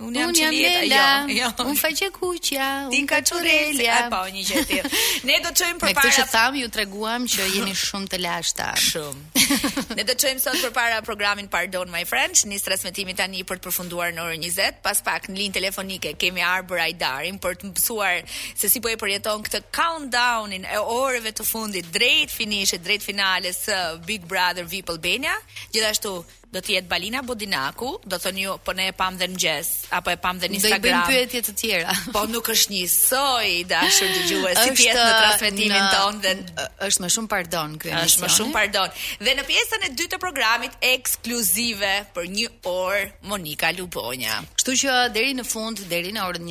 Unë jam Çinita, jo, jo. Unë faqekuqja, unë kaçurrelja. Po, një gjë tjetër. Ne do të çojmë përpara. Me këtë thamë ju treguam që jemi shumë të lashta. Shumë. ne do të çojmë sot përpara programin Pardon My Friends, nis transmetimi tani për të përfunduar në orën 20. Pas pak në linjë telefonike kemi Arbër Ajdarin për të mësuar se si po e përjeton këtë countdownin e orëve të fundit drejt finishit, drejt finales së Big Brother VIP Albania. Gjithashtu Do të jetë Balina Bodinaku, do thoni ju, po ne e pamë dhe në mëngjes, apo e pamë dhe në Instagram. Do i bëjmë pyetje të tjera. po nuk është njësoj, të dashur dëgjues, si pjesë në transmetimin tonë. Dhe... është më shumë pardon ky emision. Është më shumë pardon. Dhe në pjesën e dytë të programit ekskluzive për një orë, Monika Lubonja. Kështu që deri në fund, deri në orën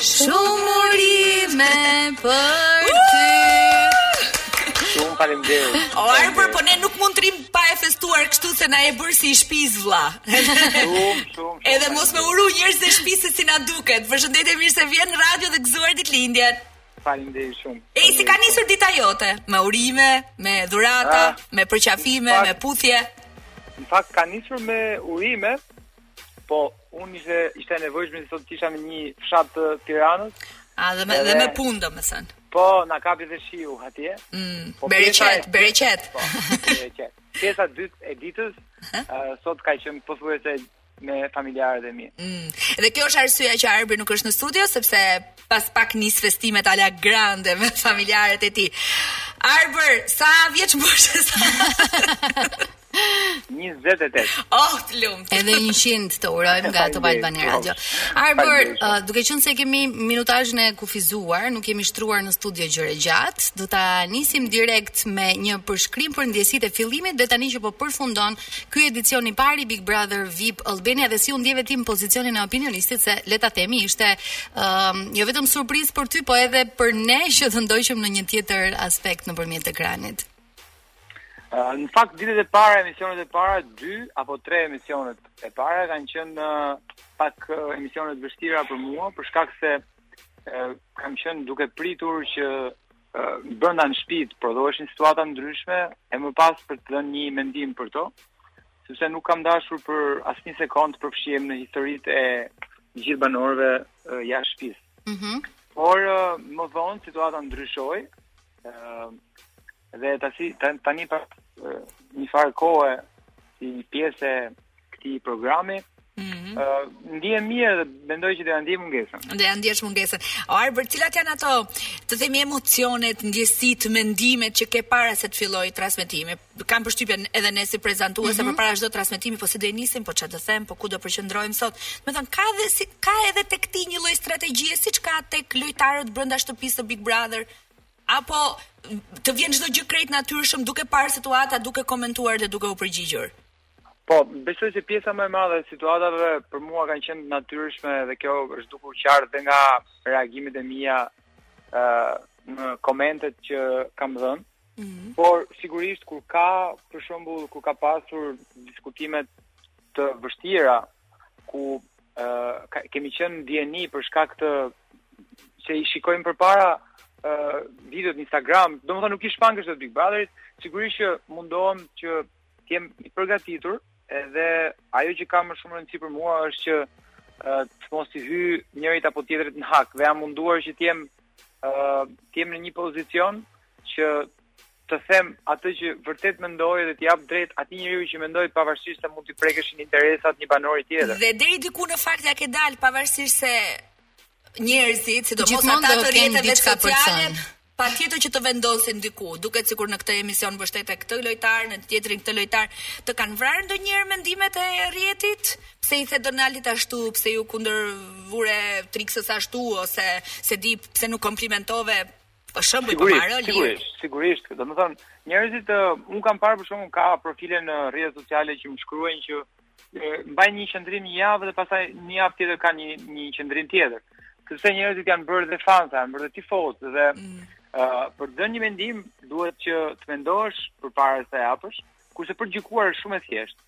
Shumë urime për ty. Shumë faleminderit. O Arbër, po ne nuk mund të rrimë pa e festuar kështu se na je bërë si i shpisë vlla. Shumë, shumë. Edhe mos me uru njerëz të shtëpisë se si na duket. Përshëndetje mirë se vjen në radio dhe gëzuar ditëlindjen. Faleminderit shumë. E si ka nisur dita jote? Me urime, me dhurata, ah, me përqafime, me puthje. Në fakt ka nisur me urime, po Unë ishte, ishte e nevojshme që sot t'isha në një fshat të Tiranës. A, dhe me, dhe me punë domethënë. Po, na kapi dhe shiu, atje. Mm, po, bereqet, bereqet. Po, bereqet. Pjesa e dytë e ditës, uh, sot ka qënë pothuajse me familjarët e mi. Mm. Dhe kjo është arsyeja që Arbi nuk është në studio sepse pas pak nis festimet ala grande me familjarët e tij. Arbër, sa vjeç mbush sot? 28. Oh, të lumtë. Edhe 100 të urojmë nga Top Albania Radio. Arbër, uh, duke qenë se kemi minutazhin e kufizuar, nuk jemi shtruar në studio gjerë e gjatë, do ta nisim direkt me një përshkrim për ndjesitë e fillimit dhe tani që po përfundon ky edicion i parë i Big Brother VIP Albania dhe si u ndjeve ti në pozicionin e opinionistit se le ta themi ishte um, jo vetëm surprizë për ty, po edhe për ne që të ndoqëm në një tjetër aspekt nëpërmjet ekranit. Në fakt, ditët e para, emisionet e para, dy apo tre emisionet e para, kanë qënë pak emisione të vështira për mua, për shkak se kam qënë duke pritur që brenda në shtëpi të prodhoheshin situata të ndryshme e më pas për të dhënë një mendim për to, sepse nuk kam dashur për asnjë sekond të përfshihem në historitë e të gjithë banorëve jashtë shtëpisë. Mhm. Mm Por më vonë situata ndryshoi Dhe tani tani pas një farë kohë si një pjesë e këtij programi, Mm -hmm. uh, ndihem mirë dhe mendoj që do ja ndjej mungesën. Do ja ndjesh mungesën. O Arbër, cilat janë ato, të themi emocionet, ndjesitë, mendimet që ke para se të fillojë transmetimi? Kam përshtypjen edhe ne si prezantuese mm -hmm. përpara çdo transmetimi, po si do e nisim, po çfarë do them, po ku do përqendrojmë sot? Domethënë ka dhe si ka edhe tek ti një lloj strategjie siç ka tek lojtarët brenda shtëpisë së Big Brother, Apo të vjen çdo gjë krejt natyrshëm duke parë situata, duke komentuar dhe duke u përgjigjur? Po, besoj se pjesa më e madhe e situatave për mua kanë qenë natyrshme dhe kjo është dukur qartë dhe nga reagimet e mia ë në komentet që kam dhënë. Mm -hmm. Por sigurisht kur ka, për shembull, kur ka pasur diskutime të vështira, ku uh, kemi qenë në dijeni për shkak të që i shikojmë përpara uh, videot në Instagram, domethënë nuk i shmang që është të Big Brotherit, sigurisht që mundohem që t'jem i përgatitur, edhe ajo që ka më shumë rëndësi për mua është që uh, të mos i hy njërit apo tjetrit në hak, dhe jam munduar që t'jem uh, t'jem në një pozicion që të them atë që vërtet mendoj dhe t'i jap të drejtë atij njeriu që mendoj pavarësisht se mund t'i prekeshin interesat një banori tjetër. Dhe deri diku në fakt ia ke dalë pavarësisht se njerëzit, sidomos ata të rrjeteve sociale, patjetër që të vendosin diku, duket sikur në këtë emision mbështete këtë lojtar, në tjetrin këtë lojtar, të kanë vrarë ndonjëherë mendimet e rrjetit, pse i the Donaldit ashtu, pse iu kundërvure Triksës ashtu, ose s'e di pse nuk komplimentove Për shembull po marr Sigurisht, sigurisht, sigurisht. Domethënë, njerëzit uh, un kam parë për shembull ka profile në rrjetet sociale që më shkruajnë që mbajnë një qëndrim një javë dhe pastaj një javë tjetër kanë një një qëndrim tjetër. Sepse njerëzit janë bërë dhe fansa, janë bërë dhe tifozë dhe mm. uh, për të dhënë një mendim duhet që të mendosh përpara se ta japësh, kurse për të gjykuar është shumë e thjeshtë.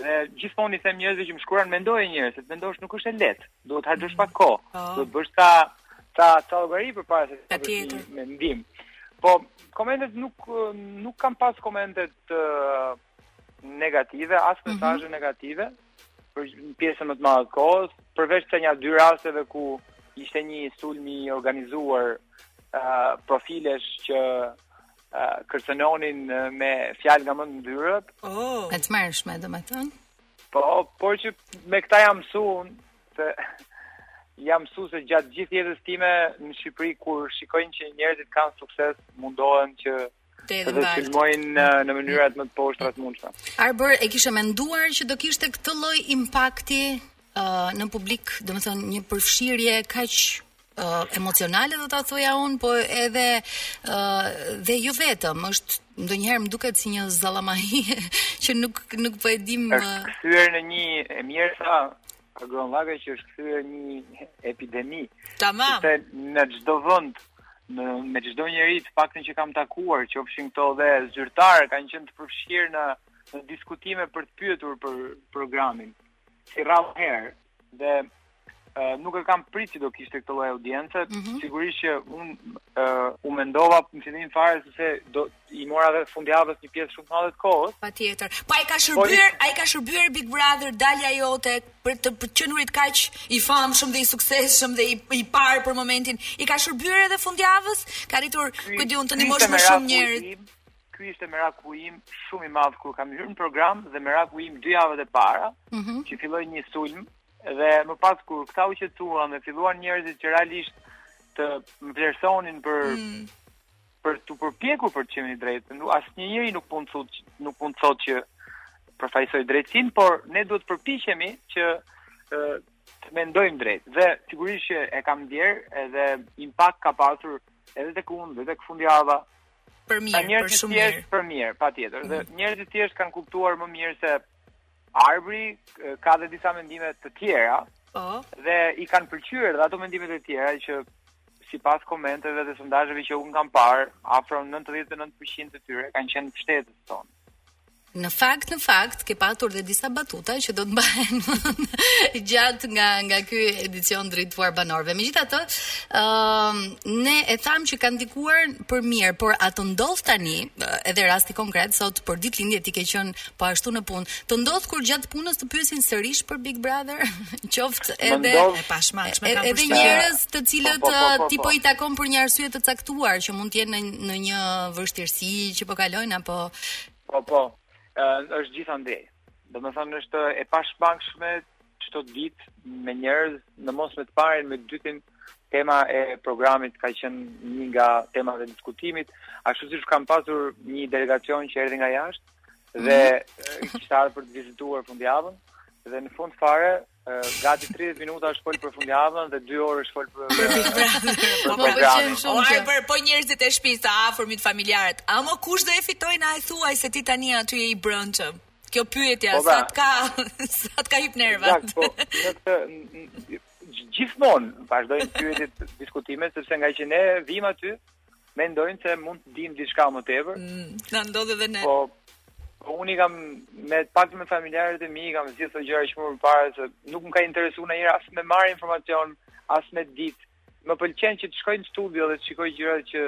Dhe gjithmonë i them njerëzve që më shkruajnë mendoje një herë, se të mendosh nuk është e lehtë. Duhet të harxhosh pak kohë. Po. Duhet të bësh ta ta ta llogari përpara se të bësh një mendim. Po komentet nuk nuk kam pas komente negative, as mhm. mesazhe mm -hmm. negative për pjesën më të madhe të kohës, përveçse nja dy rasteve ku ishte një sulm i organizuar uh, profilesh që uh, kërcënonin me fjalë nga më të ndyrët. Oh, e tmerrshme domethënë. Po, por që me këta jam mësuar se jam mësuar se gjatë gjithë jetës time në Shqipëri kur shikojnë që njerëzit kanë sukses, mundohen që të edhe të sulmojnë në, në mënyrat më të poshtra të mundshme. Arbër e kishe menduar që do kishte këtë lloj impakti uh, në publik, domethënë një përfshirje kaq uh, emocionale do ta thoja un, po edhe uh, dhe jo vetëm, është ndonjëherë më duket si një zallamahi që nuk nuk po e dim. Është uh, kthyer në një e mirë tha Agron Llakaj që është kthyer një epidemi. Tamam. Se në çdo vend në me çdo njeri të paktën që kam takuar, qofshin këto dhe zyrtarë kanë qenë të përfshirë në në diskutime për të pyetur për programin. si rrallë herë dhe uh, nuk e kam prit që do kishte këtë lloj audience. Mm -hmm. Sigurisht që un uh, u mendova në fillim fare se se do i mora vetë fundjavës një pjesë shumë të madhe të kohës. Patjetër. Po a i ka po, shërbyer, a i ka shërbyer Big Brother dalja jote për të qenurit kaq i famshëm dhe i suksesshëm dhe i i parë për momentin. I ka shërbyer edhe fundjavës? Ka arritur, ku di un, të ndihmosh më shumë njerëz. Ky ishte meraku im shumë i madh kur kam hyrë në program dhe meraku im dy javët e para, mm -hmm. që filloi një sulm dhe më pas kur këta u qetësuan dhe filluan njerëzit që realisht të më vlerësonin për mm. për t'u përpjekur për të qenë i drejtë. Asnjë njeri nuk mund të thotë nuk mund të thotë që përfaqësoj drejtësinë, por ne duhet të përpiqemi që të mendojmë drejt. Dhe sigurisht që e kam ndier edhe impakt ka pasur edhe tek unë, edhe tek fundjava, Për mirë, për njerëzit shumë thjesht mirë. për mirë, patjetër. Dhe mm. njerëzit thjesht kanë kuptuar më mirë se Arbri ka dhe disa mendime të tjera. Po. Dhe i kanë pëlqyer dhe ato mendimet e tjera që sipas komenteve dhe sondazheve që un kam parë, afro 99% e tyre kanë qenë mbështetës tonë. Në fakt, në fakt, ke patur dhe disa batuta që do të mbahen gjatë nga nga ky edicion drejtuar banorëve. Megjithatë, ë uh, ne e tham që kanë ndikuar për mirë, por a të ndodh tani, edhe rasti konkret sot për ditëlindje ti ke qenë po ashtu në punë, të ndodh kur gjatë punës të pyesin sërish për Big Brother? qoftë edhe e pashmangshme kanë edhe njerëz të cilët po, po, po, po, ti po, po. i takon për një arsye të caktuar që mund të jenë në në një vështirësi që po kalojnë apo po po është gjithandej domethënë është e pashmangshme çdo ditë me njerëz në mos me të parin me të dytin tema e programit ka qenë një nga temat e diskutimit ashtu siç kam pasur një delegacion që erdhi nga jashtë dhe mm -hmm. kishte ardhur për të vizituar fundjavën Dhe në fund fare, gati 30 minuta është fol për fundjavën dhe 2 orë është fol për për Big Brother. Po po pëlqen shumë. A i për po njerëzit e shtëpisë, të afërmit, familjarët. Amo kush do e fitojë na e thuaj se ti tani aty je i brëndshëm. Kjo pyetja po, sa të ka sa të ka hip nervat. Exact, po. Gjithmonë vazhdojnë pyetjet, diskutimet sepse ngaqë ne vim aty, mendojnë se mund të dimë diçka më tepër. Mm, na ndodh edhe ne. Po, po unë i kam më pak, me familjarët e mi i kam zgjidhur këto gjëra që më parë se nuk më ka interesuar në as me marr informacion, as me ditë. Më pëlqen që të shkoj në studio dhe të shikoj gjërat që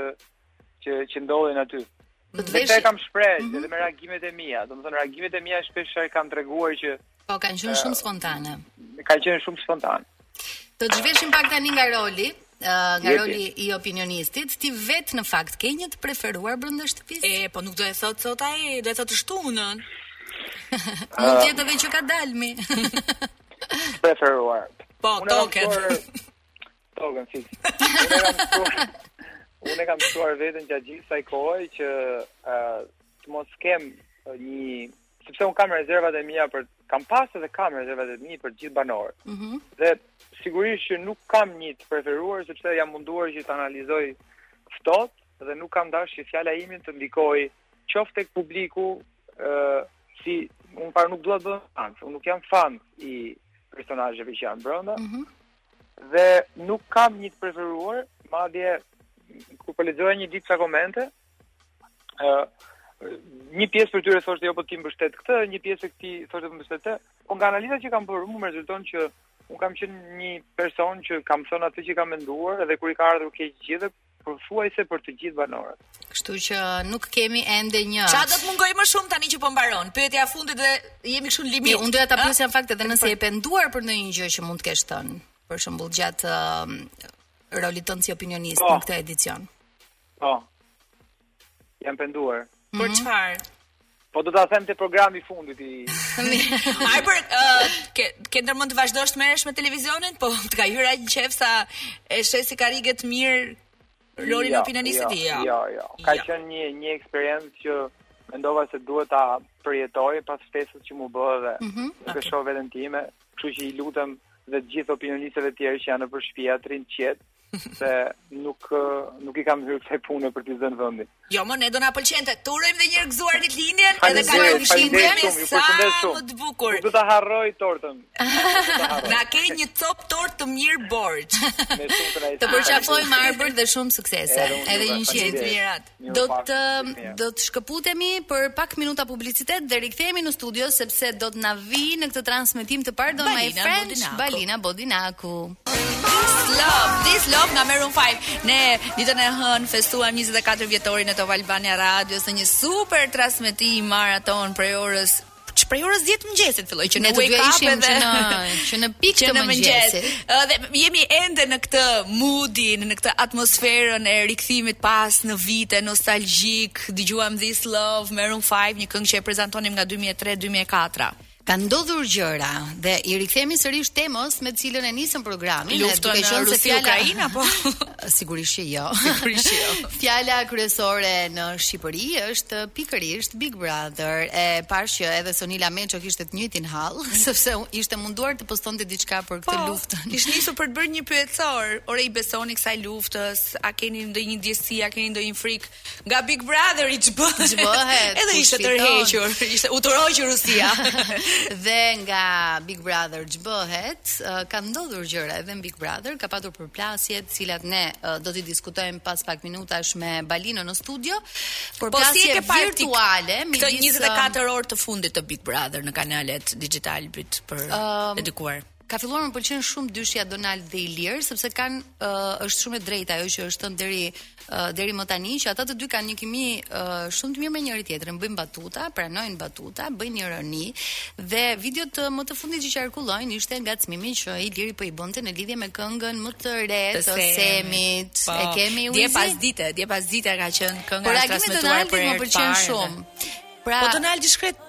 që që ndodhin aty. Më të veshë. Këtë kam shpreh mm -hmm. edhe me reagimet e mia. Domethënë reagimet e mia shpesh herë kanë treguar që po kanë qenë uh, shumë spontane. Kanë qenë shumë spontane. Do të zhvishemi pak tani nga roli, uh, nga roli i opinionistit, ti vet në fakt ke një të preferuar brenda shtëpisë? E, po nuk do e thotë sot ai, do e thotë të shtunën. Mund të jetë edhe që ka dalë më i preferuar. Po, toket. Togën, fix. Unë kam mësuar, unë e kam mësuar veten gjatë gjithë kësaj kohe që ë uh, të mos kem një sepse un kam rezervat e mia për kam pas edhe kam rezervat e mia për të gjithë banorët. Ëh. Mm -hmm. Dhe sigurisht që nuk kam një të preferuar sepse jam munduar që të analizoj ftohtë dhe nuk kam dashur që fjala ime të ndikojë qoftë tek publiku ë uh, si un para nuk dua të bëhem fans, un nuk jam fans i personazheve që janë brenda. Ëh. Mm -hmm. dhe nuk kam një të preferuar, madje kur po lexoja një ditë sa komente, ë uh, një pjesë prej tyre thoshte jo po ti mbështet këtë, një pjesë e këtij thoshte po mbështet këtë. Po nga analizat që kam bërë, më rezulton që un kam qenë një person që kam thënë atë që kam menduar edhe kur i ka ardhur keq gjithë pothuajse për të gjithë banorët. Kështu që nuk kemi ende një. Çfarë do të të mungojë më shumë tani që po mbaron? Pyetja e fundit dhe jemi kështu në limit. Unë doja ta pyesja në fakt edhe nëse je penduar për ndonjë gjë që mund të kesh thënë, për shembull gjatë uh, rolit tënd si opinionist po. në këtë edicion. Po. Jam penduar. Mm -hmm. Për çfarë? Po do ta them te programi i fundit i. Ai për uh, ke ke ndërmend të vazhdosh të merresh me televizionin, apo të ka hyrë aq në qejf sa e sheh si karrige të mirë rolin jo, e opinionistit jo, ti. Jo, jo, jo. Ka jo. qenë një një eksperiencë që mendova se duhet ta përjetoj pas ftesës që m'u bë dhe mm -hmm, nuk e shoh veten time, kështu që u lutem dhe të gjithë opinionistëve të tjerë që janë nëpër shtëpia të rrinë qetë, se nuk nuk i kam hyrë kësaj pune për t'i zënë vendin. Jo, po ne do na pëlqente. Të urojmë edhe një herë gëzuar ditëlindjen, edhe kalofsh një mbrëmje sa më të bukur. Do ta harroj tortën. Na ke një copë tortë të mirë borxh. Të përqafojmë Arbër dhe shumë suksese. Edhe gjithë të mirat. Do të do të shkëputemi për pak minuta publicitet dhe rikthehemi në studio sepse do të na vijë në këtë transmetim të parë Don my friend Balina Bodinaku. This love, this love nga Maroon 5. Ne ditën e hënë festuam 24 vjetorin e Top Albania Radios me një super transmetim maraton prej orës prej orës 10 mëngjesit filloj që ne të dy ishim edhe... që në që në pikë të mëngjesit. Mëngjes. Dhe jemi ende në këtë moodin, në këtë atmosferën e rikthimit pas në vite nostalgjike. Dëgjuam This Love Maroon 5, një këngë që e prezantonim nga 2003-2004. Kanë ndodhur gjëra dhe i rikthehemi sërish temës me të cilën e nisëm programin, duke qenë se fjala Ukraina po Sigurisht që jo. Sigurisht që jo. Fjala kryesore në Shqipëri është pikërisht Big Brother. E pashë që edhe Sonila Meço kishte të njëjtin hall, sepse ishte munduar të postonte diçka për këtë po, luftën. Ishte nisur për të bërë një pyetësor, ore i besoni kësaj luftës, a keni ndonjë ndjesi, a keni ndonjë frikë? Nga Big Brother ç'bëhet. Ç'bëhet. Edhe ishte tërhequr, ishte u tërhoq Rusia. dhe nga Big Brother ç'bëhet, uh, ka ndodhur gjëra edhe në Big Brother, ka patur përplasje, të cilat ne uh, do t'i diskutojmë pas pak minutash me Balinën në studio. Por po si e ke virtuale, mi këtë 24 orë të fundit të Big Brother në kanalet Digitalb të uh, dedikuara. Ka filluar më pëlqen shumë dyshja Donald dhe Ilir sepse kanë uh, është shumë e drejtë ajo që është thënë deri uh, deri më tani që ata të dy kanë një kimi uh, shumë të mirë me njëri-tjetrin, bëjnë batuta, pranojnë batuta, bëjnë ironi dhe videot më të fundit që qarkullojnë ishte ngacmimi që Iliri po i bënte në lidhje me këngën më të re të, të Semit. Po, e kemi uzi. Dje pas dite, dje pas dite ka qenë kënga e transmetuar për herë të parë. Por reagimi i Donaldit më pëlqen shumë. Pra, po Donaldi i shkretë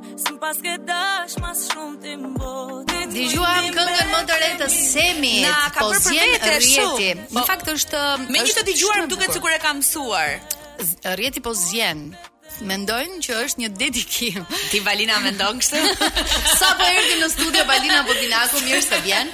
S'e paske dash më shumë te bota Dëgjuam këngën më të re të Semit Po zien rrjeti shumë Në po, fakt është Me një të dëgjuar duket sikur e kam mësuar Rrjeti po zien Mendojnë që është një dedikim Ti Balina mendon kështu Sapo erdhi në studio Balina Bodinaku mirë se vjen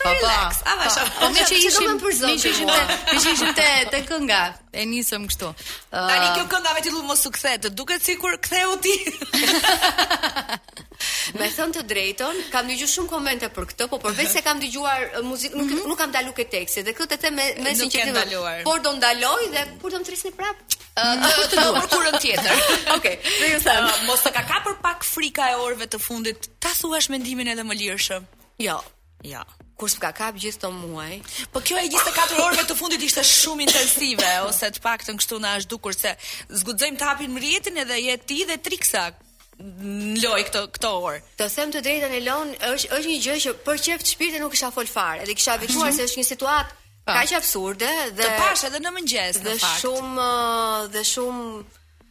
Pa pa. A vash. Po meqë ishim për zot. Meqë ishim te, meqë ishim te te kënga. E nisëm kështu. Tani kjo kënga me titull mos u kthe, të duket sikur kthehu ti. Me thënë të drejtën, kam dëgju shumë komente për këtë, po përveçse kam dëgjuar muzikë, nuk mhm. nuk kam ndalur ke teksti dhe këtë të them me me sinqeritet. Por do ndaloj dhe kur do më thërrisni prap? Ëh, të përkurën tjetër. Okej. Dhe ju them, mos të ka kapur pak frika e orëve të fundit, ta thuash mendimin edhe më lirshëm. Jo, jo. Kur s'më ka kap gjithë këto muaj. Po kjo e 24 orëve të fundit ishte shumë intensive ose të paktën kështu na është dukur se s'guxojmë të hapim rrjetin edhe je ti dhe Triksa në lojë këto këto orë. Të them të drejtën Elon, është është një gjë që për qejf shpirti nuk kisha fol fare dhe isha habitur se është një situatë po. kaq absurde dhe të pashë edhe në mëngjes në fakt. Dhe shumë dhe shumë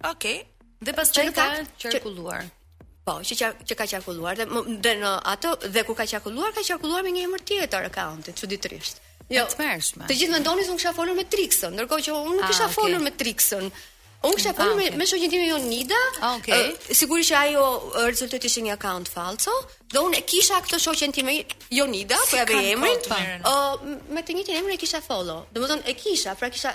Okej. Okay. Dhe pastaj ka qarkulluar. Po, që qa, që ka qarkulluar dhe dhe në atë dhe kur ka qarkulluar ka qarkulluar me një emër tjetër akaunti, çuditërisht. Jo, tmerrshme. Të gjithë mendonin se unë kisha folur me Trixën, ndërkohë që unë nuk ah, kisha ah, okay. folur me Trixën. Unë kisha folur ah, okay. me me shoqen time Jonida. Ah, okay. Uh, sigurisht që ajo rezultoi të ishte një akaunt falso, dhe unë e kisha këtë shoqen time Jonida, si po ja vë emrin. Ë, uh, me të njëjtin emër e kisha follow. Domethënë e kisha, pra kisha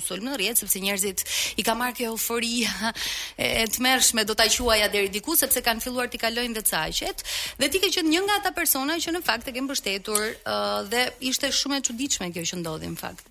sulm në rrjet sepse njerëzit i ka marrë kjo eufori e, e tmerrshme do ta quaja deri diku sepse kanë filluar t'i kalojnë dhe caqet dhe ti ke qenë një nga ata persona që në fakt e ke mbështetur uh, dhe ishte shumë e çuditshme kjo që ndodhi në fakt.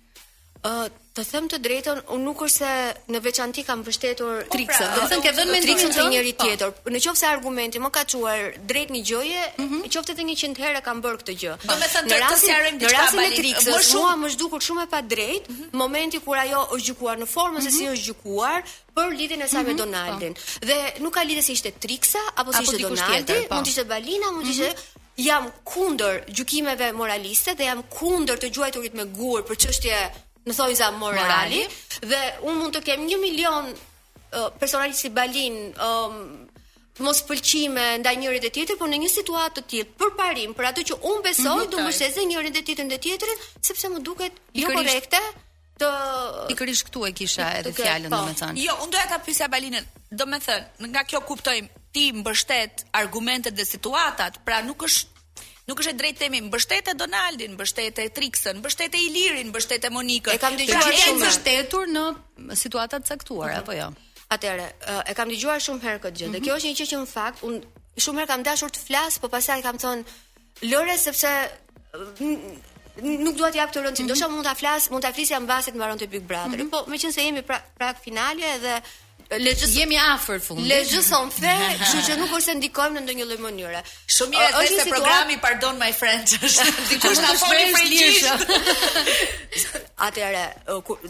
Ë uh, të them të drejtën, unë nuk është se në veçanti kam mbështetur po, Trixën, pra, domethënë ke dhënë mendimin tënd njërin po. tjetër. Në qoftë se argumenti më ka çuar drejt një gjëje, mm -hmm. qoftë edhe 100 herë kam bërë këtë gjë. Domethënë të sqarojmë diçka Balin. Më shumë më është dukur shumë e padrejtë, mhm. momenti kur ajo është gjykuar në formën se si mhm. është gjykuar për lidhjen e saj me mhm. Donaldin. Po. Dhe nuk ka lidhje se ishte Trixa apo se ishte Donaldi, po. mund të ishte Balina, mund të ishte mhm. jam kundër gjykimeve moraliste dhe jam kundër të gjuajturit me gur për çështje në thonjza morali, morali dhe unë mund të kem 1 milion personalisht si Balin, ë mospëlqime ndaj njërit e tjetrit, por në një situatë të tillë, për parim, për atë që unë besoj, do mbështes dhe njërin dhe tjetrin dhe tjetrin, sepse më duket jo korrekte të pikërisht këtu e kisha edhe fjalën po. domethënë. Jo, unë doja ta pyesja Balinën, domethënë, nga kjo kuptojmë ti mbështet argumentet dhe situatat, pra nuk është Nuk është e drejtë themi mbështete Donaldin, mbështete Trixën, mbështete Ilirin, mbështete Monikën. E kam dëgjuar shumë. I ke mbështetur në situata të caktuara, mhm. apo jo? Atëherë, e kam dëgjuar shumë herë këtë gjë. Dhe mhm. kjo është një gjë që në fakt unë shumë herë kam dashur të flas, por pastaj kam thënë lëre sepse nuk dua t'i jap rëndësi. Mhm. Do të mund ta flas, mund ta flisja mbasi të mbaronte Big Brother. Po meqenëse jemi pra, pra finale dhe Ladies jemi afër fundit. Ladies on the, kështu që nuk është se ndikojmë në ndonjë lloj mënyre. Shumë mirë është se programi Pardon My French është dikush na foli frëngjisht. Atëherë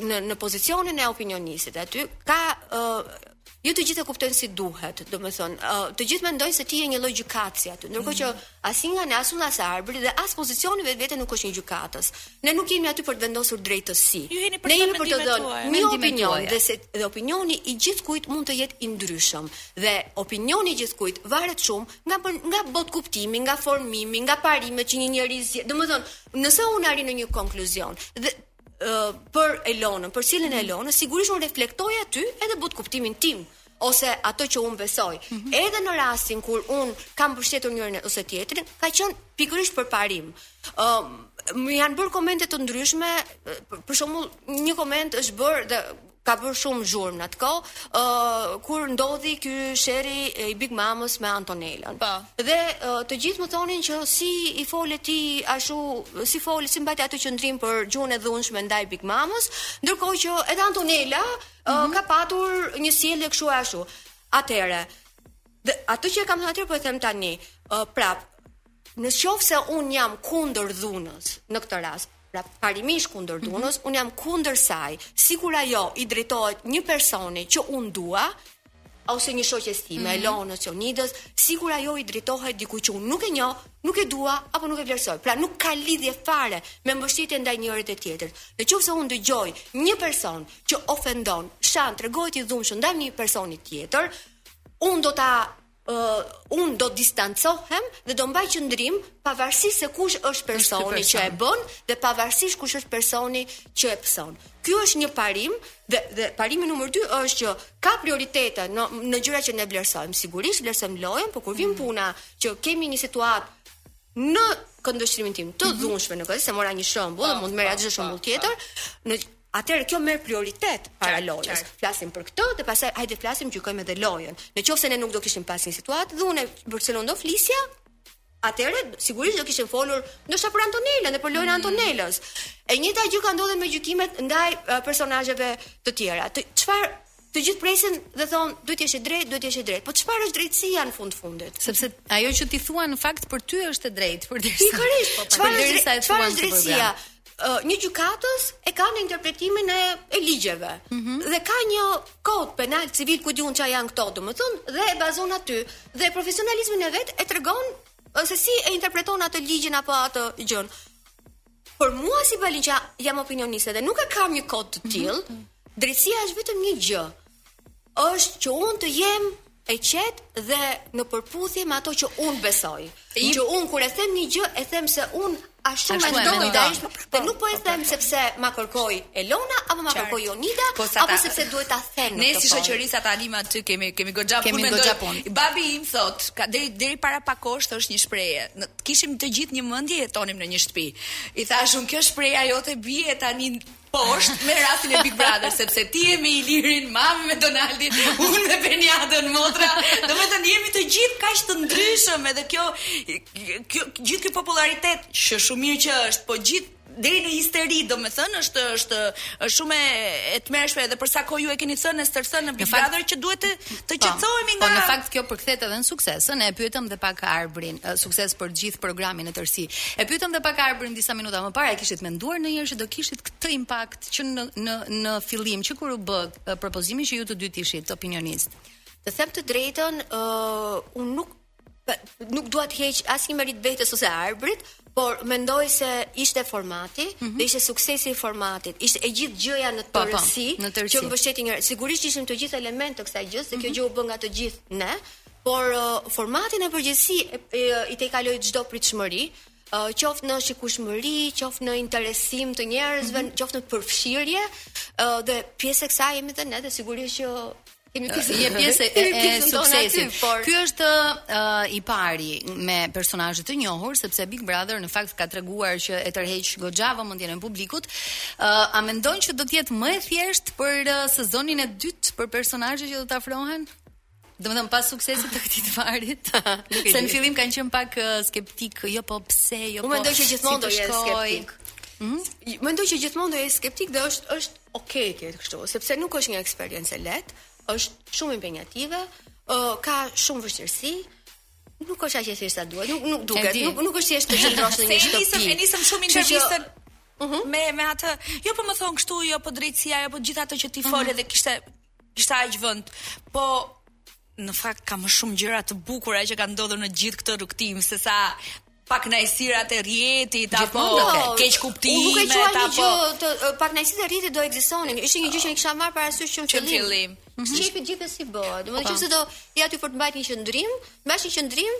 në në pozicionin e opinionistit aty ka jo të gjithë e kuptojnë si duhet, domethënë, të gjithë mendojnë se ti je një lloj gjykatësi aty, ndërkohë që As Ingani, as unë, as Arbri dhe as pozicioni vetvete nuk është një gjykatës. Ne nuk jemi aty për të vendosur drejtësi. Ju jeni për të dhënë mendimet tuaja. Një opinion dhe se dhe opinioni i gjithkujt mund të jetë i ndryshëm dhe opinioni i gjithkujt varet shumë nga për, nga botëkuptimi, nga formimi, nga parimet që një njeri zgjedh. Domethënë, nëse unë arrin në një konkluzion dhe për Elonën, për cilën e Elonës, sigurisht unë reflektoj aty edhe botëkuptimin tim. ose atë që unë besoj, mm -hmm. edhe në rastin kur unë kam mbështetur njërin ose tjetërin, ka qënë pikërisht për parim. Um, më janë bërë komente të ndryshme, për shembull një koment është bërë dhe ka bërë shumë zhurmë në atë kohë, uh, kur ndodhi ky sheri i Big Mamës me Antonelën. Pa. Po. Dhe uh, të gjithë më thonin që si i fole ti ashtu, si fole, si mbajte atë qëndrim për gjuhën e dhunshme ndaj Big Mamës, ndërkohë që edhe Antonela mm -hmm. ka patur një sjellje kështu e ashtu. Atëherë, atë që e kam thënë atëherë po e them tani, uh, prap. Në qoftë se un jam kundër dhunës në këtë rast, pra parimisht kundër mhm. dhunës, mm -hmm. un jam kundër saj. Sikur ajo i drejtohet një personi që un dua, ose një shoqes time, mm -hmm. Elonës, Jonidës, sikur ajo i drejtohet dikujt që unë nuk e njoh, nuk e dua apo nuk e vlerësoj. Pra nuk ka lidhje fare me mbështetjen ndaj njërit e tjetrit. Në qoftë se unë dëgjoj një person që ofendon, shan, tregohet i dhunshëm ndaj një personi tjetër, unë do ta unë do distancohem dhe do mbaj qëndrim pavarësisht se kush është personi që e bën dhe pavarësisht kush është personi që e pëson. Ky është një parim dhe dhe parimi numër 2 është që ka prioritete në në gjëra që ne vlerësojmë. Sigurisht vlerësojmë lojën, por kur vjen mm. puna që kemi një situatë në këndvështrimin tim të mm-hmm. dhunshme në këtë, se mora një shembull, po, mund të merrja çdo shembull tjetër, në atëherë kjo merr prioritet para lojës. Flasim për këtë dhe pastaj hajde të flasim gjykojmë edhe lojën. Në qoftë se ne nuk do kishim pas një situatë dhune, për ça lojë do flisja, atëherë sigurisht do kishim folur ndoshta për Antonelën dhe për lojën e Antonelës. E njëjta gjë ka ndodhur me gjykimet ndaj personazheve të tjera. Çfarë Të gjithë presin dhe thon, duhet jesh i drejtë, duhet jesh i drejtë. Po çfarë është drejtësia në fund fundit? Sepse ajo që ti thua në fakt për ty është e drejtë, përderisa. Pikërisht, po, çfarë është drejtësia? Çfarë është drejtësia? një gjykatës e ka në interpretimin e, e ligjeve mm -hmm. dhe ka një kod penal civil ku di un çfarë janë këto domethënë dhe e bazon aty dhe profesionalizmin e vet e tregon se si e interpreton atë ligjin apo atë gjën Por mua si Balin që jam opinioniste dhe nuk e kam një kod të mhm. tillë, mm -hmm. drejtësia është vetëm një gjë. Është që unë të jem e qet dhe në përputhje me ato që unë besoj. I... Që unë kur e them një gjë, e them se unë ashtu e mendoj dhe nuk po e them sepse ma kërkoi Elona, apo ma kërkoi Jonida, po apo sepse duhet ta them në të Ne si shoqëri sa ta anima të kemi, kemi goxha punë, kemi goxha punë. Babi im thot, ka, deri, deri para pak kohësh thoshte një shprehje, në, T'kishim të gjithë një mendje, jetonim në një shtëpi. I thash unë kjo shprehja jote bie tani poshtë me rastin e Big Brother sepse ti je me Ilirin, mami me Donaldin, unë me Benjadën, motra. Domethënë jemi të gjithë kaq të ndryshëm edhe kjo kjo gjithë ky popullaritet që shumë mirë që është, po gjithë deri në histeri, domethënë është është është shumë e tmerrshme edhe për sa kohë ju e keni thënë thënë në Big Brother që duhet të të, po, qetësohemi po, nga Po në fakt kjo përkthehet edhe në sukses, ne e pyetëm dhe pak Arbrin, sukses për gjithë programin në tërësi. E pyetëm dhe pak Arbrin disa minuta më parë, a e kishit menduar ndonjëherë që do kishit këtë impakt që në në në fillim, që kur u bë propozimi që ju të dy të ishit opinionistë. Të them të drejtën, uh, unë nuk nuk dua të heq asnjë meritë vetes ose Arbrit, por mendoj se ishte formati, mm -hmm. dhe ishte suksesi i formatit. Ishte e gjithë gjëja në po, po, tërësi, në tërësi. që mbështeti ne. Sigurisht ishim të gjithë elementë të kësaj gjëje, se mm -hmm. kjo mhm. gjë u bë nga të gjithë ne, por uh, formati në përgjithësi i tejkaloi çdo pritshmëri, uh, qoftë në shikueshmëri, qoftë në interesim të njerëzve, mm -hmm. qoftë në përfshirje, uh, dhe pjesë e kësaj jemi dhe ne dhe sigurisht që kemi të zënë. Je pjesë e, e suksesit. Por... Ky është uh, i pari me personazhe të njohur sepse Big Brother në fakt ka treguar që e tërheq goxha vëmendjen e publikut. Uh, a mendon që do të jetë më e thjeshtë për uh, sezonin e dytë për personazhe që do të afrohen? Domethënë pas suksesit të këtij të parit. se në fillim kanë qenë pak uh, skeptikë, jo po pse, jo po. Unë mendoj që gjithmonë do jenë skeptikë. Mm? Mendoj që gjithmonë do jenë skeptikë dhe është është Ok të jetë kështu, sepse nuk është një eksperiencë e lehtë, është shumë impenjative, ë uh, ka shumë vështirësi, nuk është aq e thjeshtë sa duhet. Nuk nuk duket, nuk nuk është thjesht të qëndrosh në një shtëpi. Ne nisëm, e nisëm shumë intervistën. Uh mhm. -huh. Me me atë, jo po më thonë kështu, jo po drejtësia, jo po gjithë ato që ti mhm. fole uh -huh. dhe kishte Ishte aq vend. Po në fakt ka më shumë gjëra të bukura që kanë ndodhur në gjithë këtë rrugëtim sesa pakënaqësitë e rrjetit apo keqkuptime apo nuk e quan një gjë të pakënaqësitë e rrjetit do ekzistonin ishte një gjë që unë e kisha marrë parasysh që në fillim sepse mhm. gjithsesi bëhet domethënë po. nëse do jesh ti për të mbajtur një qëndrim mban një qëndrim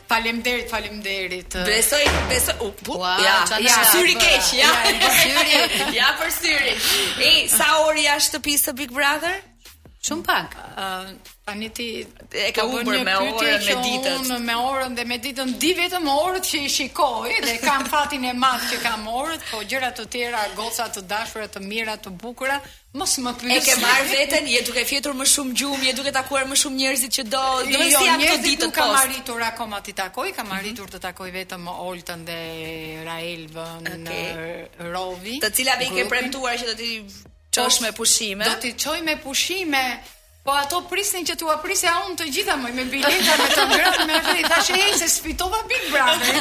Faleminderit, faleminderit. Besoj, besoj. U, pu, Ua, ja, qa na ja, ka syri bërë. keq, ja. Ja, i bërë syri. ja për syri. Ej, sa orë jashtë shtëpisë së Big Brother? Shumë pak. Ë, tani ti E ka po bën humbur një me pyetje orën, me që ditët. Unë me orën dhe me ditën di vetëm orët që i shikoj dhe kam fatin e madh që kam orët, po gjëra të tjera, goca të dashura, të mira, të bukura, Mos më pyes. E ke marrë veten, je duke fjetur më shumë gjumë, je duke takuar më shumë njerëzit që do. Domethënë jo, këto ditë s'kam arritur akoma t'i takoj, kam mhm. arritur të takoj vetëm Oltën dhe Raelvën në Rovi. Të cilave i ke premtuar që do t'i çosh me pushime? Do t'i çoj me pushime Po ato prisnin që t'ua prisja unë të gjitha moj, me bileta, me të ngrënë, me të i thashë hej se s'fitova Big Brother.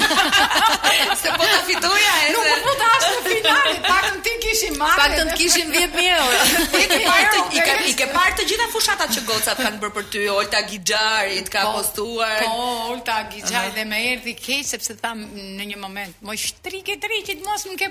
se po të fitoja e Nuk po të as në finale, paktën t'i kishim marrë. Paktën të kishim 10.000 euro. I ke parë i ke, i ke parë të gjitha fushatat që gocat kanë bërë për ty, Olta Gixhari të ka po, postuar. Po, Olta Gixhari uh -huh. dhe më erdhi keq, sepse them në një moment, moj shtrigë të rikit, mos më ke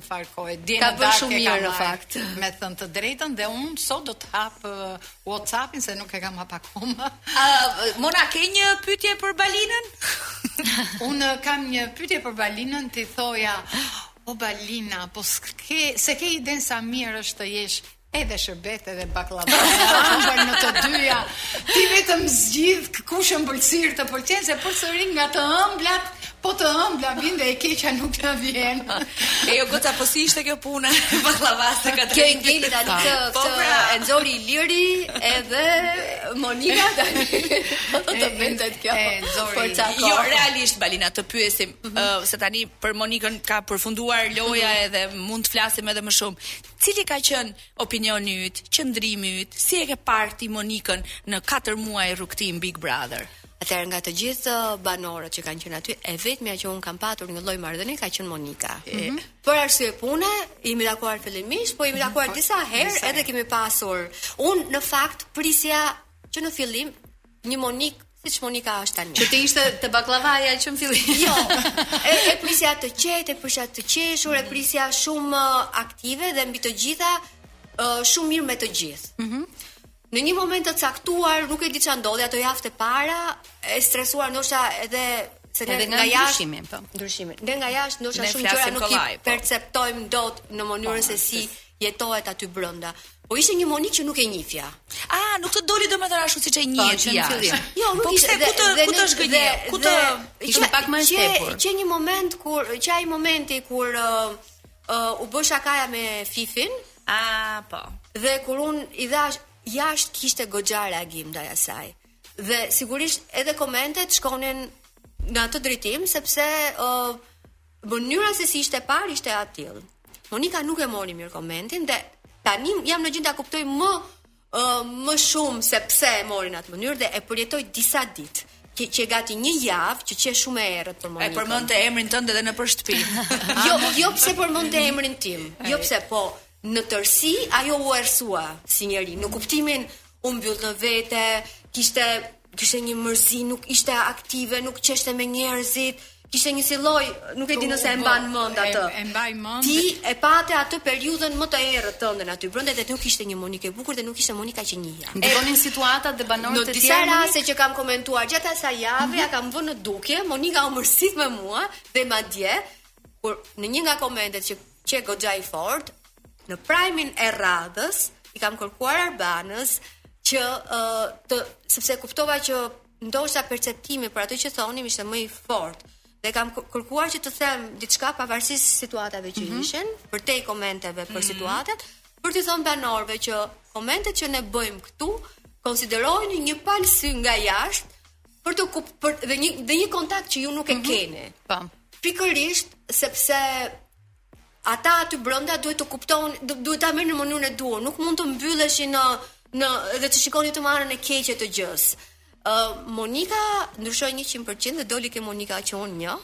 Çfarë kohe? Dje në darkë shumë mirë në fakt. Me thënë të drejtën dhe un sot do të hap uh, WhatsAppin se nuk e kam hap akoma. A uh, Mona ke një pyetje për Balinën? Un uh, kam një pyetje për Balinën, t'i thoja, o Balina, po s'ke, s'e ke idenë sa mirë është të jesh Edhe sherbet edhe baklava. Ëmbël në të dyja. Ti vetëm zgjidh kush ëmbëlsirë të pëlqen se përsëri nga të ëmblat, po të ëmbla vijnë dhe e keqja nuk na vjen. e jo goca po si ishte kjo puna e baklavas të kësaj. Kjo ingeli tani po, këtë po, këtë pra. e nxori Iliri edhe Monika tani. Do të vendet kjo. E nxori. Jo realisht Balina të pyesim mm -hmm. uh, se tani për Monikën ka përfunduar loja mm -hmm. edhe mund të flasim edhe më shumë. Cili ka qenë opinioni yt, qëndrimi yt, si e ke parë ti Monikën në katër muaj rrugëtim Big Brother? Atëherë nga të gjithë banorët që kanë qenë aty, e vetmja që un kam patur një lloj marrëdhënie ka qenë Monika. Mm -hmm. e, për arsye pune, jemi takuar fillimisht, po jemi mhm. takuar mm -hmm. disa herë, edhe kemi pasur. Un në fakt prisja që në fillim një Monikë Siç Monika është tani. Që të ishte te baklavaja që në fillim. Jo. E, e prisja të qetë, e prisja të qeshur, e prisja shumë uh, aktive dhe mbi të gjitha uh, shumë mirë me të gjithë. Mhm. Mm në një moment të caktuar, nuk e di çfarë ndodhi ato javë të para, e stresuar ndoshta edhe se ne nga jashtë po. ndryshimin. Ne nga jashtë ndoshta shumë gjëra nuk i perceptojmë dot në mënyrën po, se si jetohet aty brenda. Po ishte një Monikë që nuk e njihja. Ah, nuk të doli domethënë ashtu siç e po, njihje ti jashtë. Jo, nuk po ishte ku të ku të zhgënje, ku të ishte pak më tepër. Qe një moment kur qe ai momenti kur uh, uh, u bë shakaja me Fifin, ah, po. Dhe kur un i dhash jashtë kishte goxha reagim ndaj asaj. Dhe sigurisht edhe komentet shkonin në atë drejtim sepse uh, Mënyra se si ishte parë ishte e atillë. Monika nuk e mori mirë komentin dhe tani jam në gjendje ta kuptoj më uh, më shumë se pse e mori në atë mënyrë dhe e përjetoi disa ditë që qe gati një javë që qe shumë e errët për Monikën. E përmendte emrin tënd edhe nëpër shtëpi. jo, jo pse përmendte emrin tim. Jo pse, po në tërësi ajo u errësua si njeri, në kuptimin u mbyll në vete, kishte kishte një mërzi, nuk ishte aktive, nuk qeshte me njerëzit, kishte një si lloj, nuk e di nëse e mban mend atë. E, e mbaj mend. Ti e pate atë periudhën më të errët tënden aty brenda dhe nuk ishte një Monikë e bukur dhe nuk ishte Monika që njihja. Ndikonin situatat dhe banorët e tjerë. Në disa raste që kam komentuar gjatë asaj jave, mm -hmm. ia kam vënë në dukje, Monika u mërzit me mua dhe madje kur në një nga komentet që qe goxha i fort në prajmin e rradhës i kam kërkuar Arbanës që uh, të, sepse kuptova që ndoshta perceptimi për atë që thonim ishte më i fortë dhe kam kërkuar që të them diçka pavarësisht situatave që mm -hmm. ishin, përtej komenteve për mm -hmm. situatat, për t'i thënë banorëve që komentet që ne bëjmë këtu konsiderojini një palë sy nga jashtë për të kup, për dhe një dhe një kontakt që ju nuk e mhm. keni. Po. Pikërisht sepse ata aty brenda duhet të kuptojnë, duhet ta marrin në mënyrën e duhur, nuk mund të mbylleshit në në dhe të shikoni të mirën e keqe të gjës. Ë uh, Monika ndryshoi 100% dhe doli te Monika që unë njoh.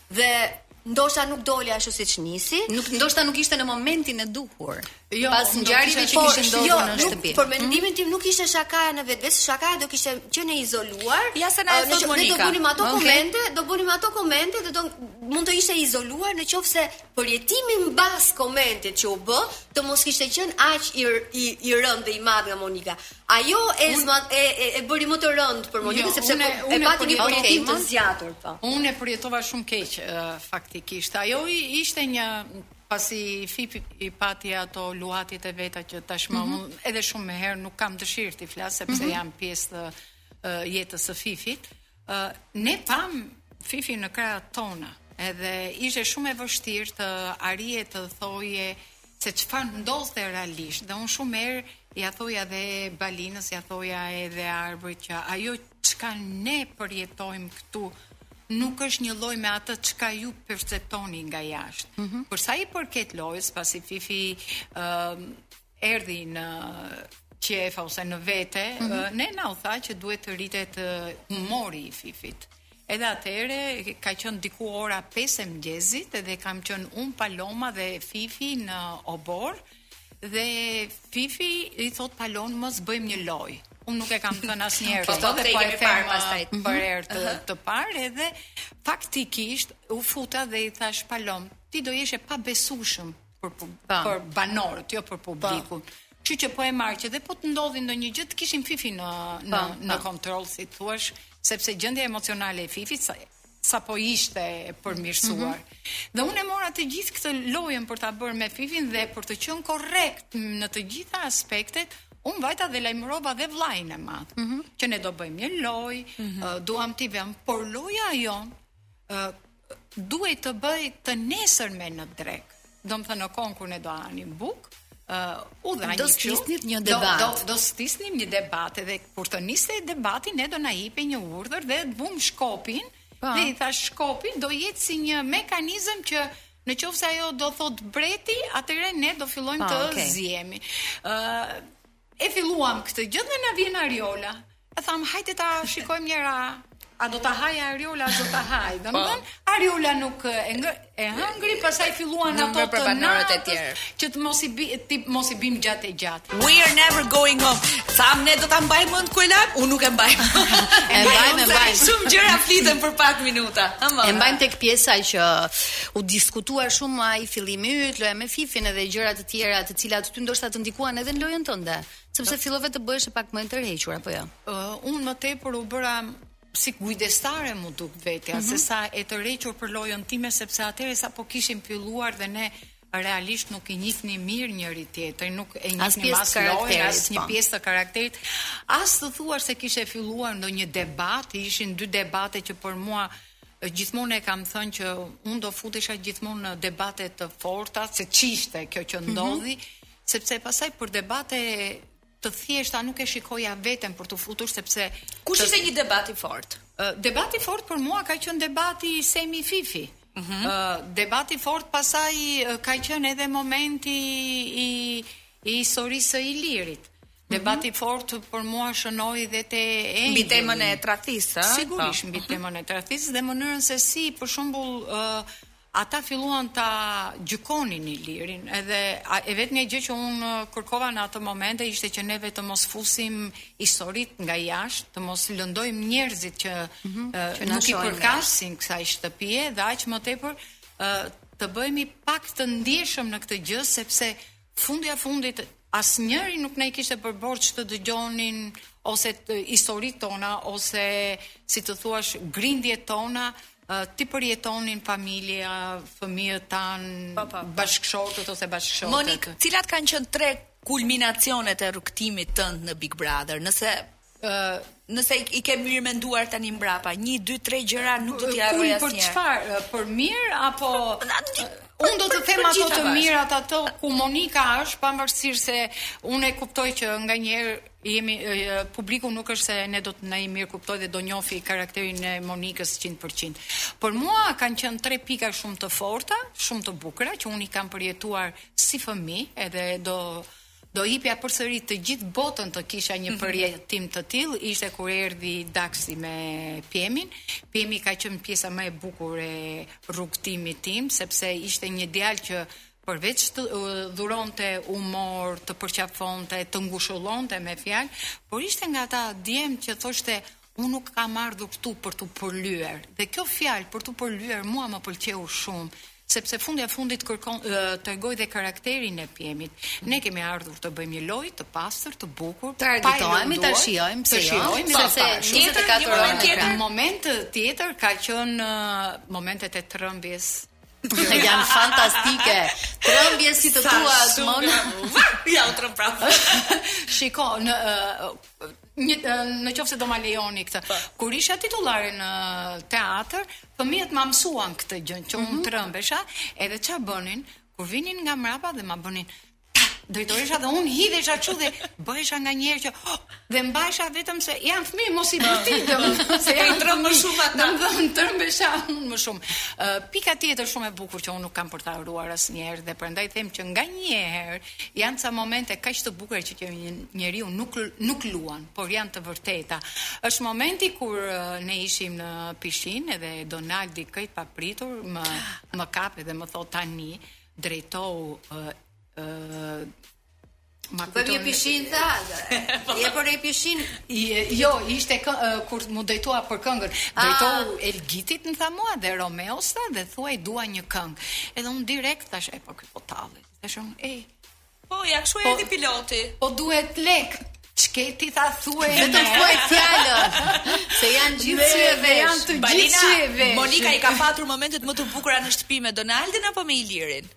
Dhe ndoshta nuk doli ashtu siç nisi. Nuk ndoshta nuk ishte në momentin e duhur. Jo, pas ngjarjeve që kishin ndodhur jo, në shtëpi. Jo, për mhm. mendimin tim nuk ishte shakaja në vetvete, shakaja do kishte qenë e izoluar. Ja se na e thotë Monika. Ne do bënim ato komente, do bënim ato komente dhe do mund të ishte e izoluar në qoftë se përjetimi mbas komentit që u bë, të mos kishte qenë aq i i, i rëndë dhe i madh nga Monika. Ajo e zmadhon, e, e, e bëri më të rëndë për Monikën, jo, sepse unë, po, e pati një përjetim të zgjatur. Po. Unë e përjetova shumë keq, uh, faktikisht. Ajo ishte një pasi Fifi pati ato luhatjet e veta që tashmë mm -hmm. edhe shumë herë nuk kam dëshirë t'i flas sepse mm -hmm. janë pjesë të uh, jetës së Fifit. Ë uh, ne pamë Fifin në krahët tona, edhe ishte shumë e vështirë të arrije të thoje se çfarë ndodhte realisht. Dhe unë shumë herë ia thoja dhe Balinës, ia thoja edhe Arbrit që ajo çka ne përjetojmë këtu nuk është njëlloj me atë çka ju perceptoni nga jashtë. Mm -hmm. Përsa i përket lojës, pasi Fifi uh, erdhi në qejf ose në vete, mm -hmm. ne na u tha që duhet të rritet humori i Fifit. Edhe atëherë ka qenë diku ora 5 e mëngjesit dhe kam qenë unë, Paloma dhe Fifi në oborr dhe Fifi i thotë Palom mos bëjmë një lojë. Unë nuk e kam thënë asnjëherë këtë po, dhe po e them pastaj mhm. për herë të, të parë edhe faktikisht u futa dhe i thashë Palom, ti do jesh e pabesueshme për për, po. për banorët, jo për po. publikun. Kështu që po e marr që dhe po të ndodhte ndonjë gjë ta kishim Fifin në në po, në kontroll si të thuash, sepse gjendja emocionale e Fifit sa sapo ishte përmirësuar. Mm -hmm. Dhe unë e mora të gjithë këtë lojën për ta bërë me Fifin dhe për të qenë korrekt në të gjitha aspektet, unë vajta dhe lajmërova dhe vëllain e madh, mm -hmm. që ne do bëjmë një lojë, mm -hmm. uh, duam t'i vëmë, por loja jonë duhej të bëhej të nesërmen në drekë. Domethënë në kohën kur ne do hanim bukë, uh, u dha do një kështu. Do stisnim një debat. Do, do, do stisnim një debat dhe kur të niste debati ne do na jepej një urdhër dhe të vëmë shkopin. Pa. Po. Dhe i thashë shkopi do jetë si një mekanizëm që në qoftë se ajo do thotë mbreti, atëherë ne do fillojmë pa, po, të okay. zihemi. Ë uh, E filluam këtë gjë dhe na vjen Ariola. E thamë, hajde ta shikojmë njëherë a do ta hajë Ariola, a do ta hajë. Po. Domethënë, Ariola nuk e ngë, e hëngri, pastaj filluan Nuk ato merr të për banorët e natës, tjerët. që të mos i bi, të mos i biem gjerë e gjatë. We are never going home. Thamë ne do ta mbajmë mend ku e lamë, unë nuk e mbaj. E mbajmë, e mbajmë. Shumë gjëra fliten për pak minuta. Hëmë. E mbajmë tek pjesa që u diskutua shumë ai fillimi yt, loja me Fifin edhe gjëra të tjera të cilat ty ndoshta të ndikuan edhe në lojën tënde, sepse fillove të bëheshe pak më e tërhequr apo jo? Ë, uh, unë më tepër u bëra si kujdestare m'u duk vetja, mm -hmm. sesa e tërhequr për lojën time, sepse atëherë sapo kishim filluar dhe ne realisht nuk e njihnim mirë njëri-tjetrin, nuk e njihnim as lojën, as një po. pjesë të karakterit. As të thuash se kishe filluar ndonjë debat, ishin dy debate që për mua Gjithmonë e kam thënë që unë do futesha gjithmonë në debate të forta, siç ishte kjo që mhm. ndodhi, mm -hmm. sepse pastaj për debate të thjeshta nuk e shikoja veten për t'u futur sepse kush ishte të... një debat i fortë? Debati i fortë për mua ka qenë debati i Semi Fifi. Ëh, mm -hmm. debati i fortë pastaj ka qenë edhe momenti i i historisë së Ilirit. Debati i fortë për mua shënoi dhe te e mbi temën e tradhtisë, ëh? Sigurisht po. mbi temën e tradhtisë dhe mënyrën se si për shembull ë ata filluan ta gjykonin Ilirin, edhe a, e vetmja gjë që unë kërkova në ato momente ishte që neve të mos fusim historitë nga jashtë, të mos lëndojmë njerëzit që, mm -hmm, ë, që nuk i përkasin kësaj shtëpie dhe aq më tepër ë të bëhemi pak të ndjeshëm në këtë gjë sepse Fundja fundit, asnjëri nuk na e kishte për borxh që të dëgjonin ose historitë tona, ose, si të thuash, grindjet tona, t'i përjetonin familja, fëmijët tanë, po, po, po. bashkëshortët ose bashkëshortet. Monik, cilat kanë qenë tre kulminacionet e rrugëtimit tënd në Big Brother? Nëse nëse i ke mirëmenduar tani mbrapa, një, dy, tre gjëra nuk do t'i harroj asnjëherë. Për çfarë? Për mirë apo Unë do të them ato të mirat ato ku Monika është, pavarësisht se unë e kuptoj që nganjëherë jemi publiku nuk është se ne do të na mirëkuptojë dhe do njohë karakterin e Monikës 100%. Për mua kanë qenë tre pika shumë të forta, shumë të bukura që unë i kam përjetuar si fëmijë, edhe do Do hipja përsëri të gjithë botën të kisha një mhm. përjetim të tillë, ishte kur erdhi Daksi me Pjemin. Pjemi ka qenë pjesa më e bukur e rrugëtimit tim, sepse ishte një djalë që përveç të dhuronte humor, të përqafonte, të ngushëllonte me fjalë, por ishte nga ata djem që thoshte Unë nuk kam ardhur këtu për t'u përlyer. Dhe kjo fjalë për t'u përlyer mua më pëlqeu shumë sepse fundja fundit tregoi dhe karakterin e Pjemit. Ne kemi ardhur të bëjmë një lojë të pastër, të bukur, të argëtohemi, të shijojmë, të jo? shijojmë, të shijojmë, tjetër, të shijojmë, të shijojmë, të moment tjetër ka qenë momentet e trëmbjes. Janë fantastike. Trëmbje si të tua, Mona. Ja, u trëmb prapë. Shiko, në Në, në qoftë se do ma lejoni këtë. Pa. Po. Kur isha titullare në teatër, fëmijët ma mësuan këtë gjë, që mm -hmm. unë mhm. trëmbesha, edhe ça bënin, kur vinin nga mrapa dhe ma bënin drejtoresha dhe unë hidhesha që dhe bëhesha nganjëherë që oh, dhe mbajsha veten se janë fëmijë mos i bërtit se janë trëmb më shumë ata domethënë trëmbesha unë më shumë uh, pika tjetër shumë e bukur që unë nuk kam për ta harruar asnjëherë dhe prandaj them që nganjëherë Janë ca momente kaq të bukura që njeriu nuk nuk luan, por janë të vërteta. Është momenti kur ne ishim në pishinë dhe Donaldi krejt papritur më më kap dhe më thot tani drejtohu ë ë Vetëm pishin tha. Je për në pishin. Jo, ishte kë, kur m'u drejtua për këngën. Ah. Drejtohu Elgitit më tha mua dhe Romeos tha dhe thuaj dua një këngë. Edhe un direkt thash e po ky po tallet. Thash un, ej. Po, ja kshu po, erdhi piloti. Po duhet lek. Çke ti tha thuaj vetëm thuaj fjalën. Se janë gjithë sy e vesh. Janë të gjithë sy e vesh. Monika i ka patur momentet më të bukura në shtëpi me Donaldin apo me Ilirin?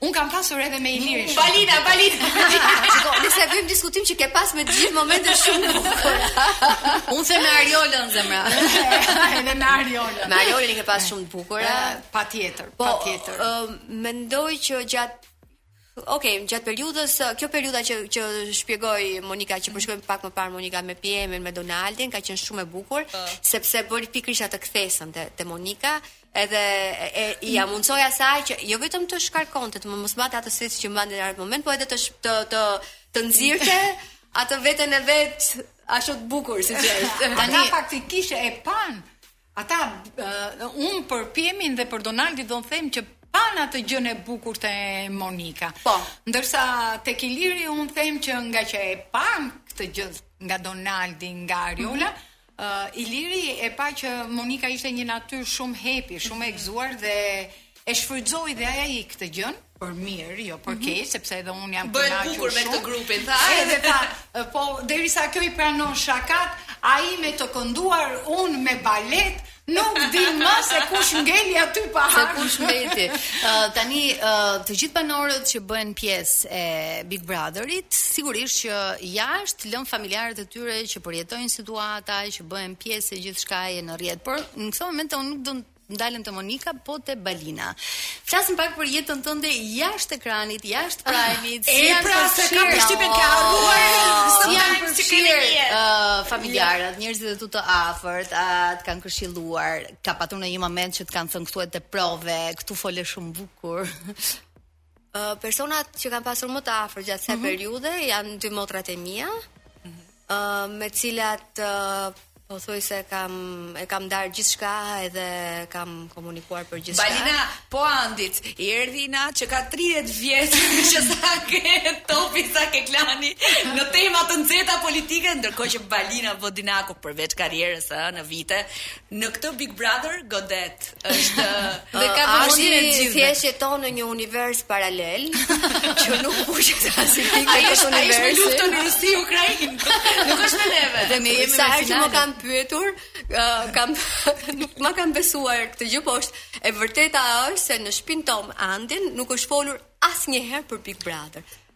Un kam pasur edhe me Ilirin. Mm, Balina, Balina. Shiko, ne s'e vëm në diskutim që ke pas me të gjithë momente shumë të bukura. Un se me Ariolën zemra. Edhe me Ariolën. Me Ariolën i ke pas shumë të bukura, patjetër, po, patjetër. Ëm, Mendoj që gjatë Ok, gjatë periudhës, kjo periudha që që shpjegoi Monika që përshkroi pak më parë Monika me Pjemin, me Donaldin, ka qenë shumë e bukur, uh. sepse bëri pikërisht atë kthesën te, te Monika, edhe e, ia mundsoi asaj që jo vetëm të shkarkonte, të mos mbante atë stres që mbante në atë moment, po edhe të të të, të nxirrte atë veten e vet ashtu të bukur siç është. Ata faktikisht e pan Ata un për Pjemin dhe për Donaldin dua të them që pan atë gjën e bukur te Monika. Po. Ndërsa tek Iliri un them që ngaqë e pan këtë gjë nga Donaldi, nga Ariola, mm -hmm. Uh, Iliri e pa që Monika ishte një natyrë shumë hepi, shumë e gëzuar dhe e shfrytëzoi dhe ai këtë gjën. për mirë, jo për mhm. keq, mm -hmm. sepse edhe un jam kënaqur shumë. Bëhet bukur me këtë grupin, tha. Edhe tha, po derisa kjo i pranon shakat, ai me të kënduar, un me balet, Nuk di më se kush ngeli aty pa harë. Se kush mbeti. Uh, tani, uh, të gjithë banorët që bëhen pjesë e Big Brotherit, sigurisht që jashtë lënë familjarët e tyre që përjetojnë situata, që bëhen pjesë e gjithçkaje në rrjet. Por, në këtë moment, unë nuk do Ndalem te Monika po te Balina. Flasim pak për jetën tënde jashtë ekranit, jashtë prajmit, si janë pra, se kam përshtypjen kam harruar, si janë përfshirë uh, familjarët, njerëzit e tu të afërt, a të kanë këshilluar, ka patur ndonjë moment që të kanë thënë këtu e teprove, këtu fole shumë bukur. personat që kam pasur më të afër gjatë kësaj mm -hmm. periudhe janë dy motrat e mia, mm -hmm. me të cilat uh, pothuajse kam e kam ndar gjithçka edhe kam komunikuar për gjithçka. Balina, po Andi, ti e di, na që ka 30 vjet që sa te Topi sa te Klani në tema të nxehta politike, ndërkohë që Balina Bodinaku përveç karrierës ë në vite, në këtë Big Brother godet. është dhe ka vëmendje të gjithë. Thjesht jeton në një univers paralel që nuk pushet asnjë pikë me këtë univers. Ai është në luftën Rusi Ukrainë. Nuk është me neve. Dhe ne jemi sa herë që më kanë pyetur, kam nuk ma kanë besuar këtë gjë, po është e vërteta është se në shpinë time me Andin nuk është folur asnjëherë për Big Brother.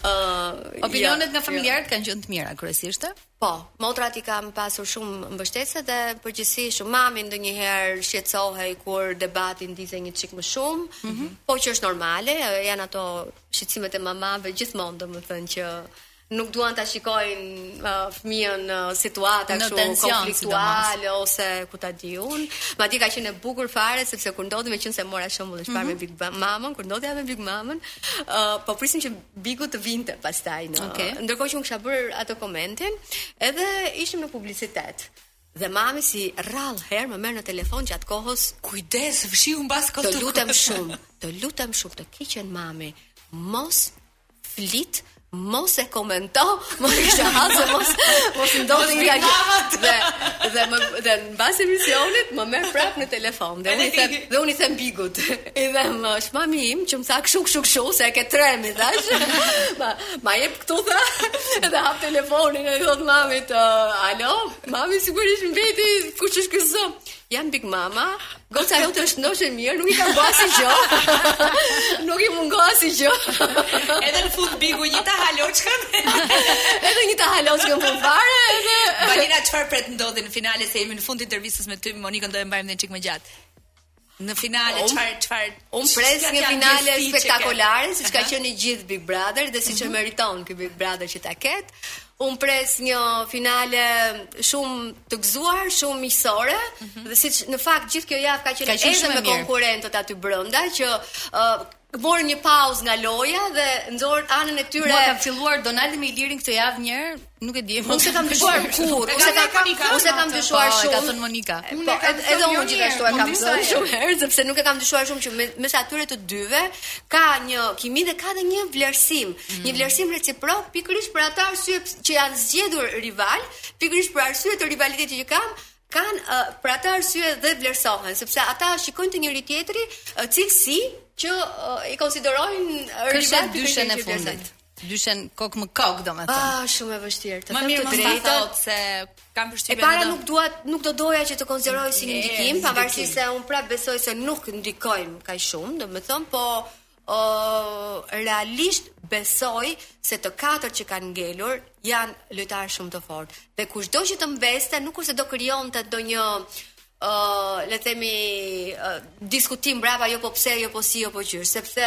Uh, Opinionet jo, nga jo. familjarët jo. kanë qenë të mira kryesisht. Po, motrat i kam pasur shumë mbështetëse dhe përgjithësisht mami ndonjëherë shqetësohej kur debati ndizej një çik më shumë, mm -hmm. po që është normale, janë ato shqetësimet e mamave gjithmonë, domethënë që nuk duan ta shikojnë uh, fëmijën në uh, situata kështu konfliktuale ose ku ta di unë. Madje ka qenë e bukur fare sepse kur ndodhi meqenëse mora shembull është mm -hmm. me mhm. Big Mamën, kur ndodhi me Big Mamën, Uh, po prisim që Bigu të vinte pastaj në. Okay. Ndërkohë që unë kisha bërë atë komentin, edhe ishim në publicitet. Dhe mami si rrallëherë më merr në telefon gjatë kohës. Kujdes, fshiu mbas kohë. Të lutem shumë, të lutem shumë të keqen mami. Mos flit Mos e komento, më kisha hasë, mos, mos më do të nga gjë. Dhe, dhe, më, dhe mbas emisionit, më merr prapë në telefon. Dhe unë i them, dhe unë i them Bigut. I them është mami im, që më tha kshu, kshu, kshu, se e ke tremb, i thashë. Ma, ma jep këtu, tha, dhe hap telefonin, e i thotë mamit, alo, mami sigurisht mbeti, kush është ky zë. Jam Big Mama, Goca jote është ndoshta e mirë, nuk i ka bërë asgjë. nuk i mungon asgjë. edhe në fund bigu një ta haloçkën. edhe një ta haloçkën po fare edhe. Valina çfarë pret të ndodhi në finale se jemi në fund të intervistës me ty, Monikën do e mbajmë edhe çik më gjatë. Në finale çfarë çfarë un pres një finale spektakolare siç ka qenë i gjithë Big Brother dhe siç e mhm. meriton ky Big Brother që ta ketë. Unë pres një finale shumë të gëzuar, shumë miqësore mm -hmm. dhe siç në fakt gjithë kjo javë ka qenë ka edhe me konkurrentët aty brenda që uh, morën një pauzë nga loja dhe nxorën anën e tyre. Mua ka filluar Donaldi me Ilirin këtë javë një herë, nuk e di. Unë s'e kam dyshuar kurrë, unë s'e kam kam unë s'e kam dyshuar shumë. Ka thënë Monika. Po, edhe unë gjithashtu e kam thënë shumë herë sepse nuk e kam dyshuar shumë që mes atyre të dyve ka një kimi dhe ka dhe një vlerësim, mm -hmm. një vlerësim reciprok pikërisht për atë arsye që janë zgjedhur rivalë, pikërisht për arsye të rivalitetit që kam, kanë uh, për atë arsye dhe vlerësohen, sepse ata shikojnë te njëri-tjetri uh, cilësi që uh, i konsiderojnë rivalë. Dyshen e fundit. Dyshen kokë më kokë, domethënë. Ah, shumë e vështirë. Të them të drejtën s'e kam përshtypjen. E para nuk dua, nuk do doja që të konsideroj si një ndikim, pavarësisht se un prap besoj se nuk ndikojmë kaq shumë, domethënë, po o, realisht besoj se të katër që kanë ngelur janë lojtarë shumë të fortë. Dhe kushdo që të mbeste, nuk është se do krijonte ndonjë ë uh, le të themi uh, diskutim prapa jo po pse jo po si jo po qysh sepse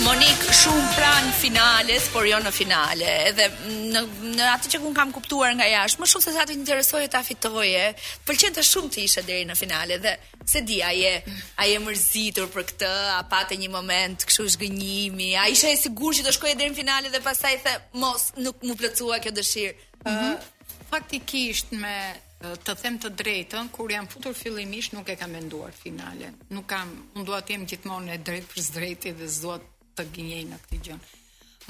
Monik shumë pranë finales, por jo në finale. Edhe në në atë që un kam kuptuar nga jashtë, më shumë se sa të interesonte ta fitoje. Të pëlqente shumë të ishe deri në finale dhe s'e di a je a je mërzitur për këtë, a pate një moment kështu zhgënjimi, a ishe e sigurt që do shkoje deri në finale dhe pastaj the mos nuk m'u plotësua kjo dëshirë. Ëh, mm -hmm. faktikisht me Të them të drejtën, kur jam futur fillimisht nuk e kam menduar finalen. Nuk kam, unë dua të jem gjithmonë e drejtpërdrejtë dhe s'dua të gënjej në këtë gjë.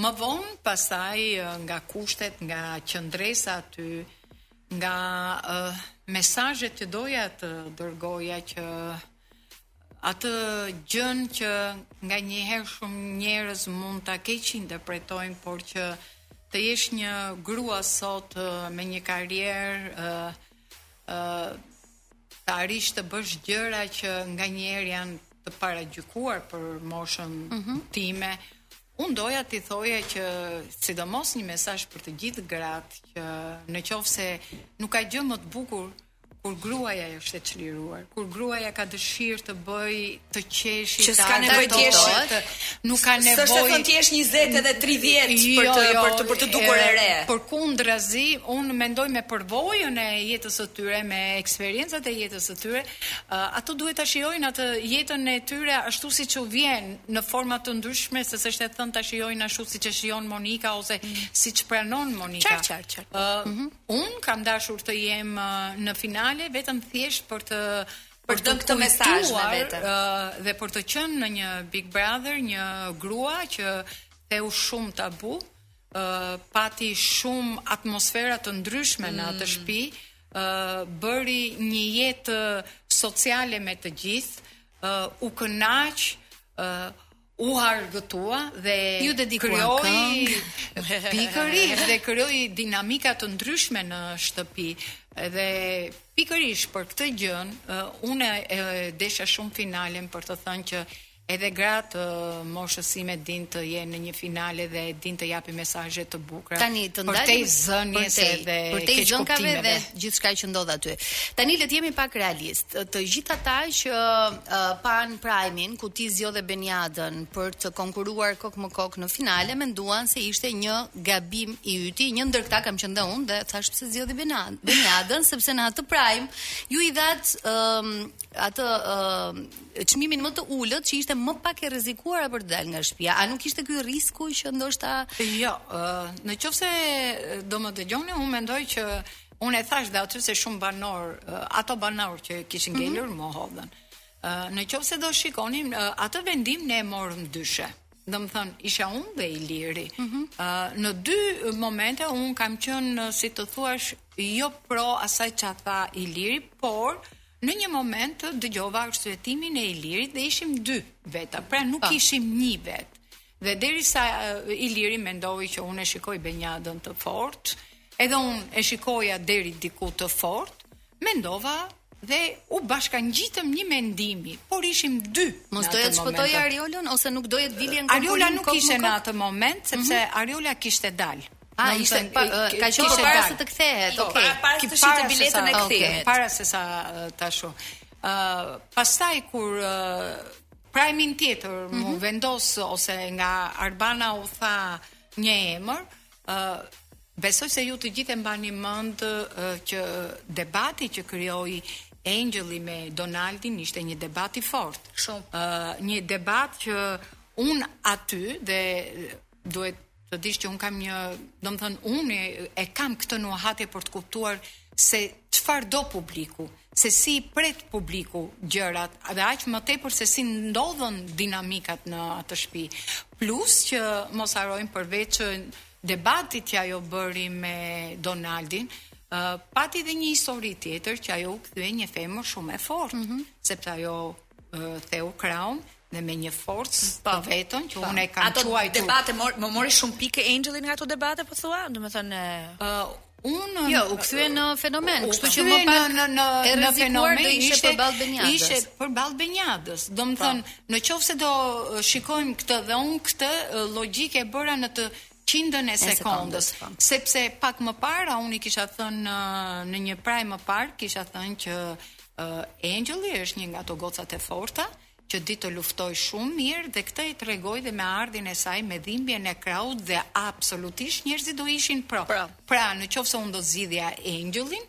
Më vonë, pastaj nga kushtet, nga qëndresa aty, nga uh, mesazhet që doja të dërgoja që uh, atë gjënë që nganjëherë shumë njerëz mund ta keqinterpretojnë, por që të jesh një grua sot me një karrierë ë ë të arrish të bësh gjëra që nganjëherë janë të paragjykuar për moshën mm -hmm. time. Unë doja t'i thoja që sidomos një mesazh për të gjithë gratë që në qoftë se nuk ka gjë më të bukur Kur gruaja është e çliruar, kur gruaja ka dëshirë të bëj, të qeshi, të ka nevojë të qeshi, nuk ka nevojë. S'është e thënë ti jesh 20 edhe 30 jo, për të jo, për të për të dukur e re. Përkundrazi, un mendoj me përvojën e jetës së tyre, me eksperiencat e jetës së tyre, uh, ato duhet ta shijojnë atë jetën e tyre ashtu siç u vjen në forma të ndryshme, se s'është e thënë ta shijojnë ashtu siç e shijon Monika ose mm. siç pranon Monika. Çfarë, çfarë, çfarë. Uh, mm -hmm. Unë kam dashur të jem në finale vetëm thjesht për të për të dhënë këtë mesazh me veten. dhe për të qenë në një Big Brother, një grua që theu shumë tabu, ë pati shumë atmosfera të ndryshme mm. në atë mm. shtëpi, ë bëri një jetë sociale me të gjithë, ë u kënaq, ë u argëtua dhe ju dedikuan këngë pikërisht dhe krijoi dinamika të ndryshme në shtëpi dhe pikërisht për këtë gjë uh, unë e desha shumë finalen për të thënë që edhe gratë uh, moshës sime din të jenë në një finale dhe din të japin mesazhe të bukura. Tani të ndalim përtej zënies përtej, dhe përtej zënkave dhe gjithçka që ndodh aty. Tani le të jemi pak realist. Të gjithë ata që uh, panë Prime-in ku ti zgjodhe Beniadën për të konkuruar kok më kokë në finale, menduan se ishte një gabim i yti, një ndër këta kam qenë dhe unë dhe thash pse zgjodhi Beniadën, sepse në atë Prime ju i dhatë um, atë um, çmimin më të ulët që ishte më pak e rrezikuar për të dalë nga shtëpia. A nuk ishte ky risku që ndoshta Jo, uh, në qoftë se do më dëgjoni, unë mendoj që Unë e thashë dhe aty se shumë banor, ato banor që kishin mhm. ngelur mm -hmm. më hodhën. Në qoftë se do shikonim, atë vendim ne e morëm dyshe. Domethënë, isha unë dhe Iliri. Mm -hmm. Në dy momente, unë kam qënë, si të thuash, jo pro asaj ça tha Iliri, por në një moment dëgjova arsyetimin e Ilirit dhe ishim dy veta. Pra nuk pa. Po. ishim një vetë. Dhe derisa Iliri mendoi që unë e shikoj Beniadën të fort, edhe unë e shikoja deri diku të fort, mendova dhe u bashkëngjitëm një mendimi, por ishim dy. Mos doje të shpëtoje Ariolën ose nuk doje të dilje nga Ariola nuk ishte në atë moment sepse mm -hmm. Ariola kishte dal. A ah, ishte pa, ka qenë para se të kthehet, po, okay. Para se të shiste biletën e kthimit. Para sesa ta shoh. Ë, uh, pastaj kur uh, Prime-in tjetër, mm -hmm. m'u vendos ose nga Arbana u tha një emër, ë uh, besoj se ju të gjithë e mbani mend uh, që debati që krijoi Engjëlli me Donaldin ishte një debat i fortë. Shumë. Ë uh, një debat që un aty dhe Duhet të dish që unë kam një, domethënë unë e kam këtë nuhatje për të kuptuar se çfarë do publiku, se si i pret publiku gjërat dhe aq më tepër se si ndodhën dinamikat në atë shtëpi. Plus që mos harrojmë përveç debatit që ajo bëri me Donaldin, uh, pati dhe një histori tjetër që ajo u kthye një femër shumë e fortë, mm -hmm. sepse ajo Theu krahun dhe me një forcë po. të vetën që po. unë e kam quajtur. Ato debate mor, më mori shumë pikë Angelin nga ato debate po thua, domethënë uh, unë jo u kthye në fenomen, kështu që më pas në në në fenomen do ishte përballë Beniadës. Ishte përballë Beniadës. Domethënë, po. në qoftë se do shikojmë këtë dhe unë këtë logjikë e bëra në të qindën e sekondës, po. sepse pak më parë unë i kisha thënë në, në një prajm më parë kisha thënë që uh, Angeli është një nga ato gocat e forta që di të luftojë shumë mirë dhe këtë e tregoi dhe me ardhjen e saj me dhimbjen e krahut dhe absolutisht njerëzit do ishin pro. Pra, pra në qoftë se unë do zgjidhja Angelin,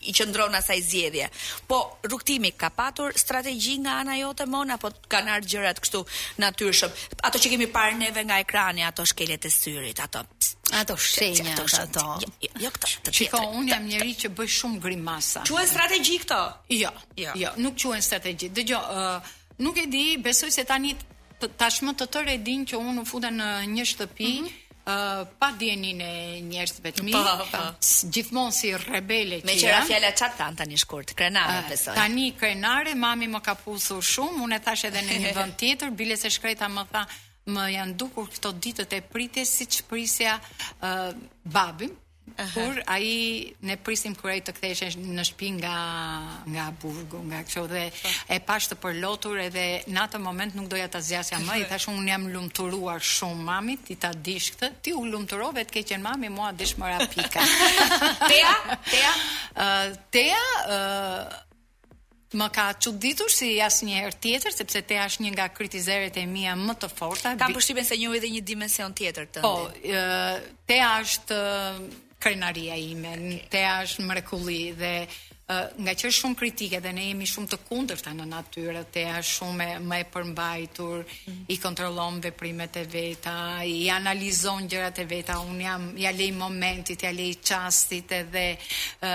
i qëndron asaj zgjedhje. Po rrugtimi ka patur strategji nga ana jote Mona apo kanë ardhur gjërat kështu natyrshëm. Ato që kemi parë neve nga ekrani, ato shkeljet e syrit, ato ato shenja ato. ato. Jo, jo, jo këto. Shiko, unë jam njeri që bëj shumë grimasa. Quhen strategji këto? Jo, jo, jo, nuk quhen strategji. Dëgjo, uh, nuk e di, besoj se tani tashmë të tërë e dinë që unë u futa në një shtëpi mm -hmm uh, pa dijeninë e njerëzve të mi, po, po. gjithmonë si rebele që Meqë ra fjala ça të thanë tani shkurt, krenare, uh, besoj. Tani krenare, mami më ka puthur shumë, unë e thashë edhe në një vend tjetër, biles e shkreta më tha, më janë dukur këto ditët e pritjes, siç prisja uh, babin, Kur ai ne prisnim kur ai të kthehej në shtëpi nga nga burgu, nga kështu dhe po. e pashë të përlotur edhe në atë moment nuk doja ta zgjasja më, i thashë unë jam lumturuar shumë mami, ti ta dish këtë, ti u lumturove të keqen mami mua desh më ra pika. Tea, Tea, uh, Tea, uh, Më ka çuditur si asnjëherë tjetër, sepse Tea është një nga kritizeret e mia më të forta. Kam përshtypjen se njohi dhe një dimension tjetër tëndin. Po, ë, Tea është krenaria ime, Tea është mrekulli dhe ë ngaqë është shumë kritike dhe ne jemi shumë të kundërta në natyrë, Tea është shumë më e përmbajtur, mhm. i kontrollon veprimet e veta, i analizon gjërat e veta, unë jam ia lë momentit, ia lë çastit edhe ë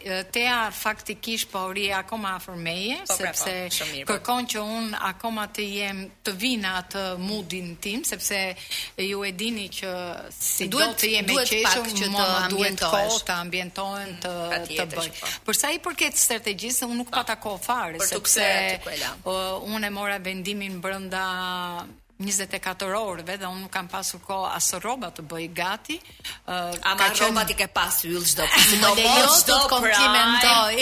Tea faktikisht po rri akoma afër meje, sepse kërkon që unë akoma të jem të vi në atë mood-in tim, sepse ju e dini që si do të jem e qeshur, që më duhet kohë të ambientohem të të bëj. Po. Për sa i përket strategjisë, unë nuk po. pata kohë fare, sepse unë e mora vendimin brenda njëzet e katër orëve dhe unë nuk kam pasur kohë as rroba të bëj gati. Ë uh, Ama qen... rrobat i ke pas yll çdo punë. Më lejo të të komplimentoj.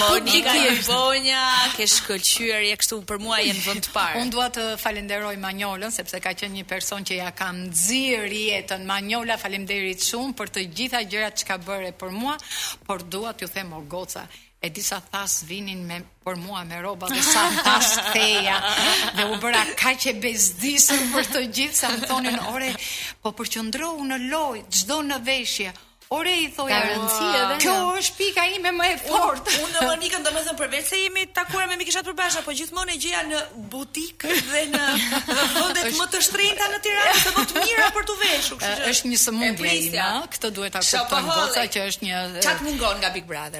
Monika e Bonja, ke shkëlqyer je kështu për mua je në vend të parë. Unë dua të falenderoj Manjolën sepse ka qenë një person që ia kam nxirë jetën. Manjola, faleminderit shumë për të gjitha gjërat që ke bërë për mua, por dua t'ju them o goca, e di sa thas vinin me për mua me rroba dhe sa thas ktheja dhe u bëra kaq e bezdisur për të gjithë sa më thonin ore po përqendrohu në lojë jo në veshje Ore i thoja rëndësi edhe kjo është pika ime më e fortë. Unë me Monikën domethënë përveç se jemi takuar me mikeshat e përbashkëta, po gjithmonë e gjeja në butik dhe në vendet më të shtrenjta në Tiranë, të më të mira për të veshur, kështu që është një sëmundje ime, këtë duhet ta kuptojnë që është një Ça të mungon nga Big Brother.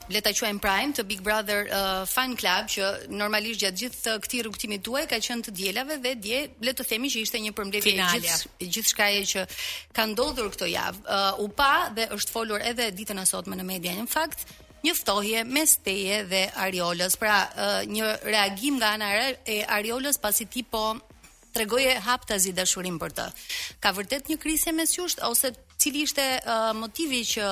le ta quajmë Prime të Big Brother uh, Fan Club që normalisht gjatë gjithë këtij rrugëtimi tuaj ka qenë të dielave dhe dje le të themi që ishte një përmbledhje e gjithë gjithçkaje që ka ndodhur këto javë. Uh, u pa dhe është folur edhe ditën e sotme në media në fakt një ftohje mes teje dhe Ariolës, pra uh, një reagim nga ana e Ariolës pasi ti po tregoje haptazi dashurinë për të. Ka vërtet një krisje mes jush ose cili ishte uh, motivi që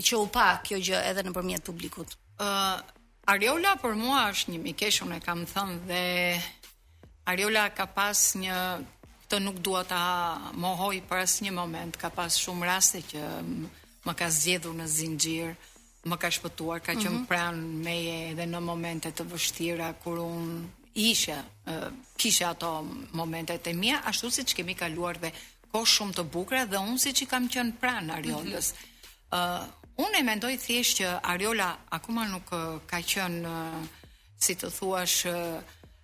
që u pa kjo gjë edhe nëpërmjet publikut? Ë uh, Ariola për mua është një mikeshë, unë e kam thënë dhe Ariola ka pas një të nuk dua ta mohoj për asnjë moment. Ka pas shumë raste që më ka zgjedhur në zinxhir Më ka shpëtuar, ka qenë pranë meje edhe në momente të vështira kur unë isha, kisha ato momentet e mia, ashtu siç kemi kaluar dhe kohë shumë të bukura dhe unë siç i kam qenë pranë Ariolës. Ë, unë e mendoj thjesht që Ariola akoma nuk ka qenë si të thuash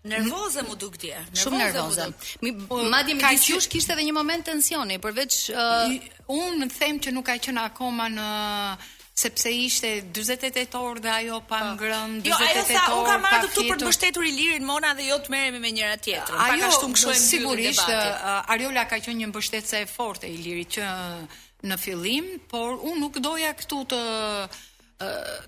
Nervoze m'u duk dje. Shumë nervoze. Mi po, madje midis jush kishte edhe një moment tensioni, përveç uh... unë them që nuk ka qenë akoma në sepse ishte 48 orë dhe ajo pa po. ngrënë 48 orë. Jo, ajo tha unë kam ardhur këtu për të mbështetur Ilirin Mona dhe jo të merremi me njëra tjetrën. Ajo, Pak ashtu ngshojmë dy sigurisht uh, Ariola ka qenë një mbështetëse e fortë e Ilirit që në fillim, por unë nuk doja këtu të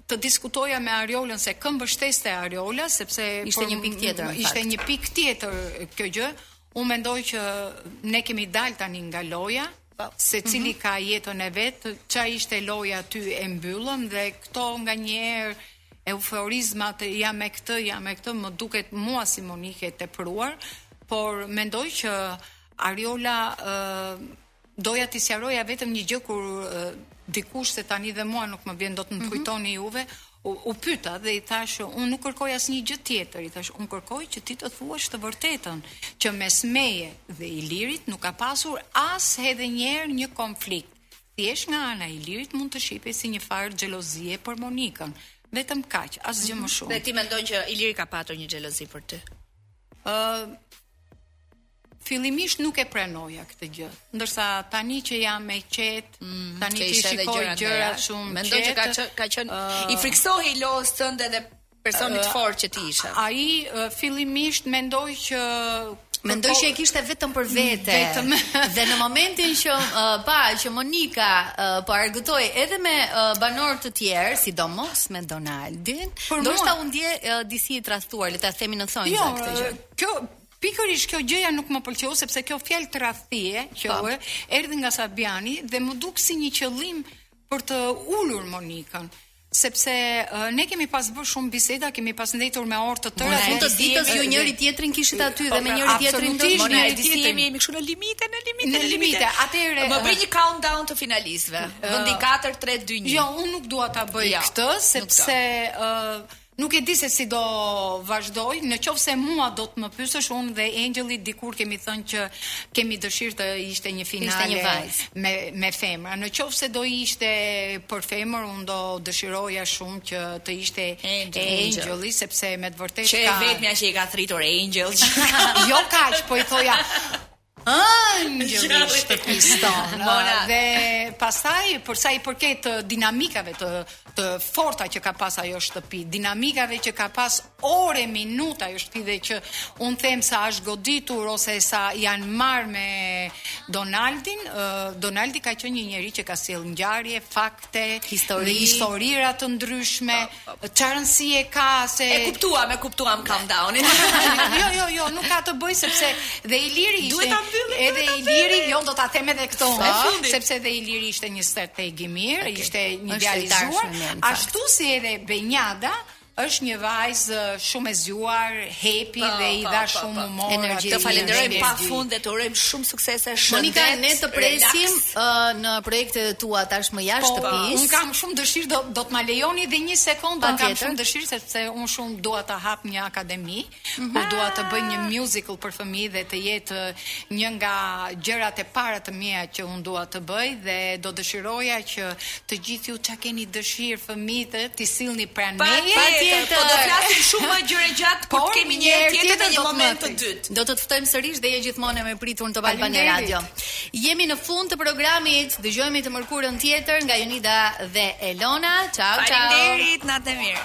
të diskutoja me Ariolën se kë mbështeste Ariola sepse ishte një pikë tjetër. Ishte një pikë tjetër kjo gjë. Unë mendoj që ne kemi dalë tani nga loja, po. secili mm -hmm. ka jetën e vet, ça ishte loja aty e mbyllëm dhe këto nganjëherë euforizmat jam me këtë, jam me këtë, më duket mua si Monikë e tepruar, por mendoj që Ariola uh, Doja t'i sqaroja vetëm një gjë kur dikush se tani dhe mua nuk më vjen, do të më mhm. kujtoni mm -hmm. juve, u, u pyeta dhe i thashë, unë nuk kërkoj asnjë gjë tjetër, i thashë, unë kërkoj që ti të thuash të vërtetën, që mes meje dhe Ilirit nuk ka pasur as edhe një herë një konflikt. Thjesht nga ana e Ilirit mund të shihej si një farë xhelozie për Monikën, vetëm kaq, asgjë mm -hmm. më mhm. shumë. Dhe ti mendon që Iliri ka patur një xhelozi për ty? Ëh, uh, Fillimisht nuk e pranoja këtë gjë, ndërsa tani që jam më e qetë, mm, tani që i shikoj gjërat shumë qetë. Mendoj që ka qenë ka qenë uh, i friksohej lojës tënde dhe personit uh, të fortë që ti ishe. Ai uh, fillimisht mendoj që Mendoj që e kishte vetëm për vete. Vetëm. dhe në momentin që uh, pa që Monika uh, po argëtohej edhe me uh, banorë të tjerë, sidomos me Donaldin, ndoshta u ndje uh, disi i tradhtuar, le ta themi në thonjëza jo, këtë gjë. Kjo Pikërisht kjo gjëja nuk më pëlqeu sepse kjo fjalë tradhtie që po. ë erdhi nga Sabiani dhe m'u duk si një qëllim për të ulur Monikën sepse uh, ne kemi pas bërë shumë biseda, kemi pas ndejtur me orë të tëra. Mund të ditës, ju njëri-tjetrin kishit po, aty dhe me po, njëri-tjetrin do të njëri-tjetrin. Jemi jemi kështu në limite, në limite, në limite. Atëherë më bën një countdown të finalistëve. Vendi 4 3 2 1. Jo, unë nuk dua ta bëj jo, këtë sepse ë Nuk e di se si do vazhdojë, në qoftë se mua do të më pyesësh unë dhe Engjëlli dikur kemi thënë që kemi dëshirë të ishte një finale ishte një vajzë. me me femra. Në qoftë se do ishte për femër, unë do dëshiroja shumë që të ishte Engjëlli, sepse me të vërtetë ka Je e vetmja që i ke thirrur Engjëll. jo kaq, po i thoja Engjëlli i shtëpisë tonë. Mona. Dhe pastaj për sa i përket uh, dinamikave të të forta që ka pas ajo shtëpi, dinamikave që ka pas orë e minutë ajo shtëpi dhe që unë them sa është goditur ose sa janë marrë me Donaldin, uh, Donaldi ka qenë një njeri që ka sjellë ngjarje, fakt, te histori, historira të ndryshme, çfarë rëndësie ka se E kuptuam, e kuptuam countdown jo, jo, jo, nuk ka të bëjë sepse dhe Iliri ishte Duhet ta mbyllim edhe Iliri, jo do ta them edhe këto, sepse dhe Iliri ishte një strateg i mirë, ishte një i zgjuar, ashtu si edhe Benjada Është një vajzë shumë e zgjuar, happy pa, po, dhe i po, dha po, shumë humor. Energji. Të falenderojmë pafund dhe të urojmë shumë suksese, shëndet. Monika, ne të presim uh, në projektet e tua tashmë jashtë po, shtëpisë. Po, un kam shumë dëshirë do do të ma lejoni dhe një sekondë, unë kam shumë dëshirë sepse unë shumë dua ta hap një akademi. Por dua të bëj një musical për fëmijë dhe të jetë një nga gjërat e para të mia që un dua të bëj dhe do dëshiroja që të gjithë ju çka keni dëshirë fëmijët t'i sillni pranë meje. Patjetër, po do flasim shumë më gjerë e gjatë kur të kemi një herë tjetër në një moment të dytë. Do të të ftojmë sërish dhe je gjithmonë e mirëpritur në Top Albania Radio. Jemi në fund të programit, dëgjohemi të mërkurën tjetër nga Jonida dhe Elona. Ciao, ciao. Faleminderit, natën e mirë.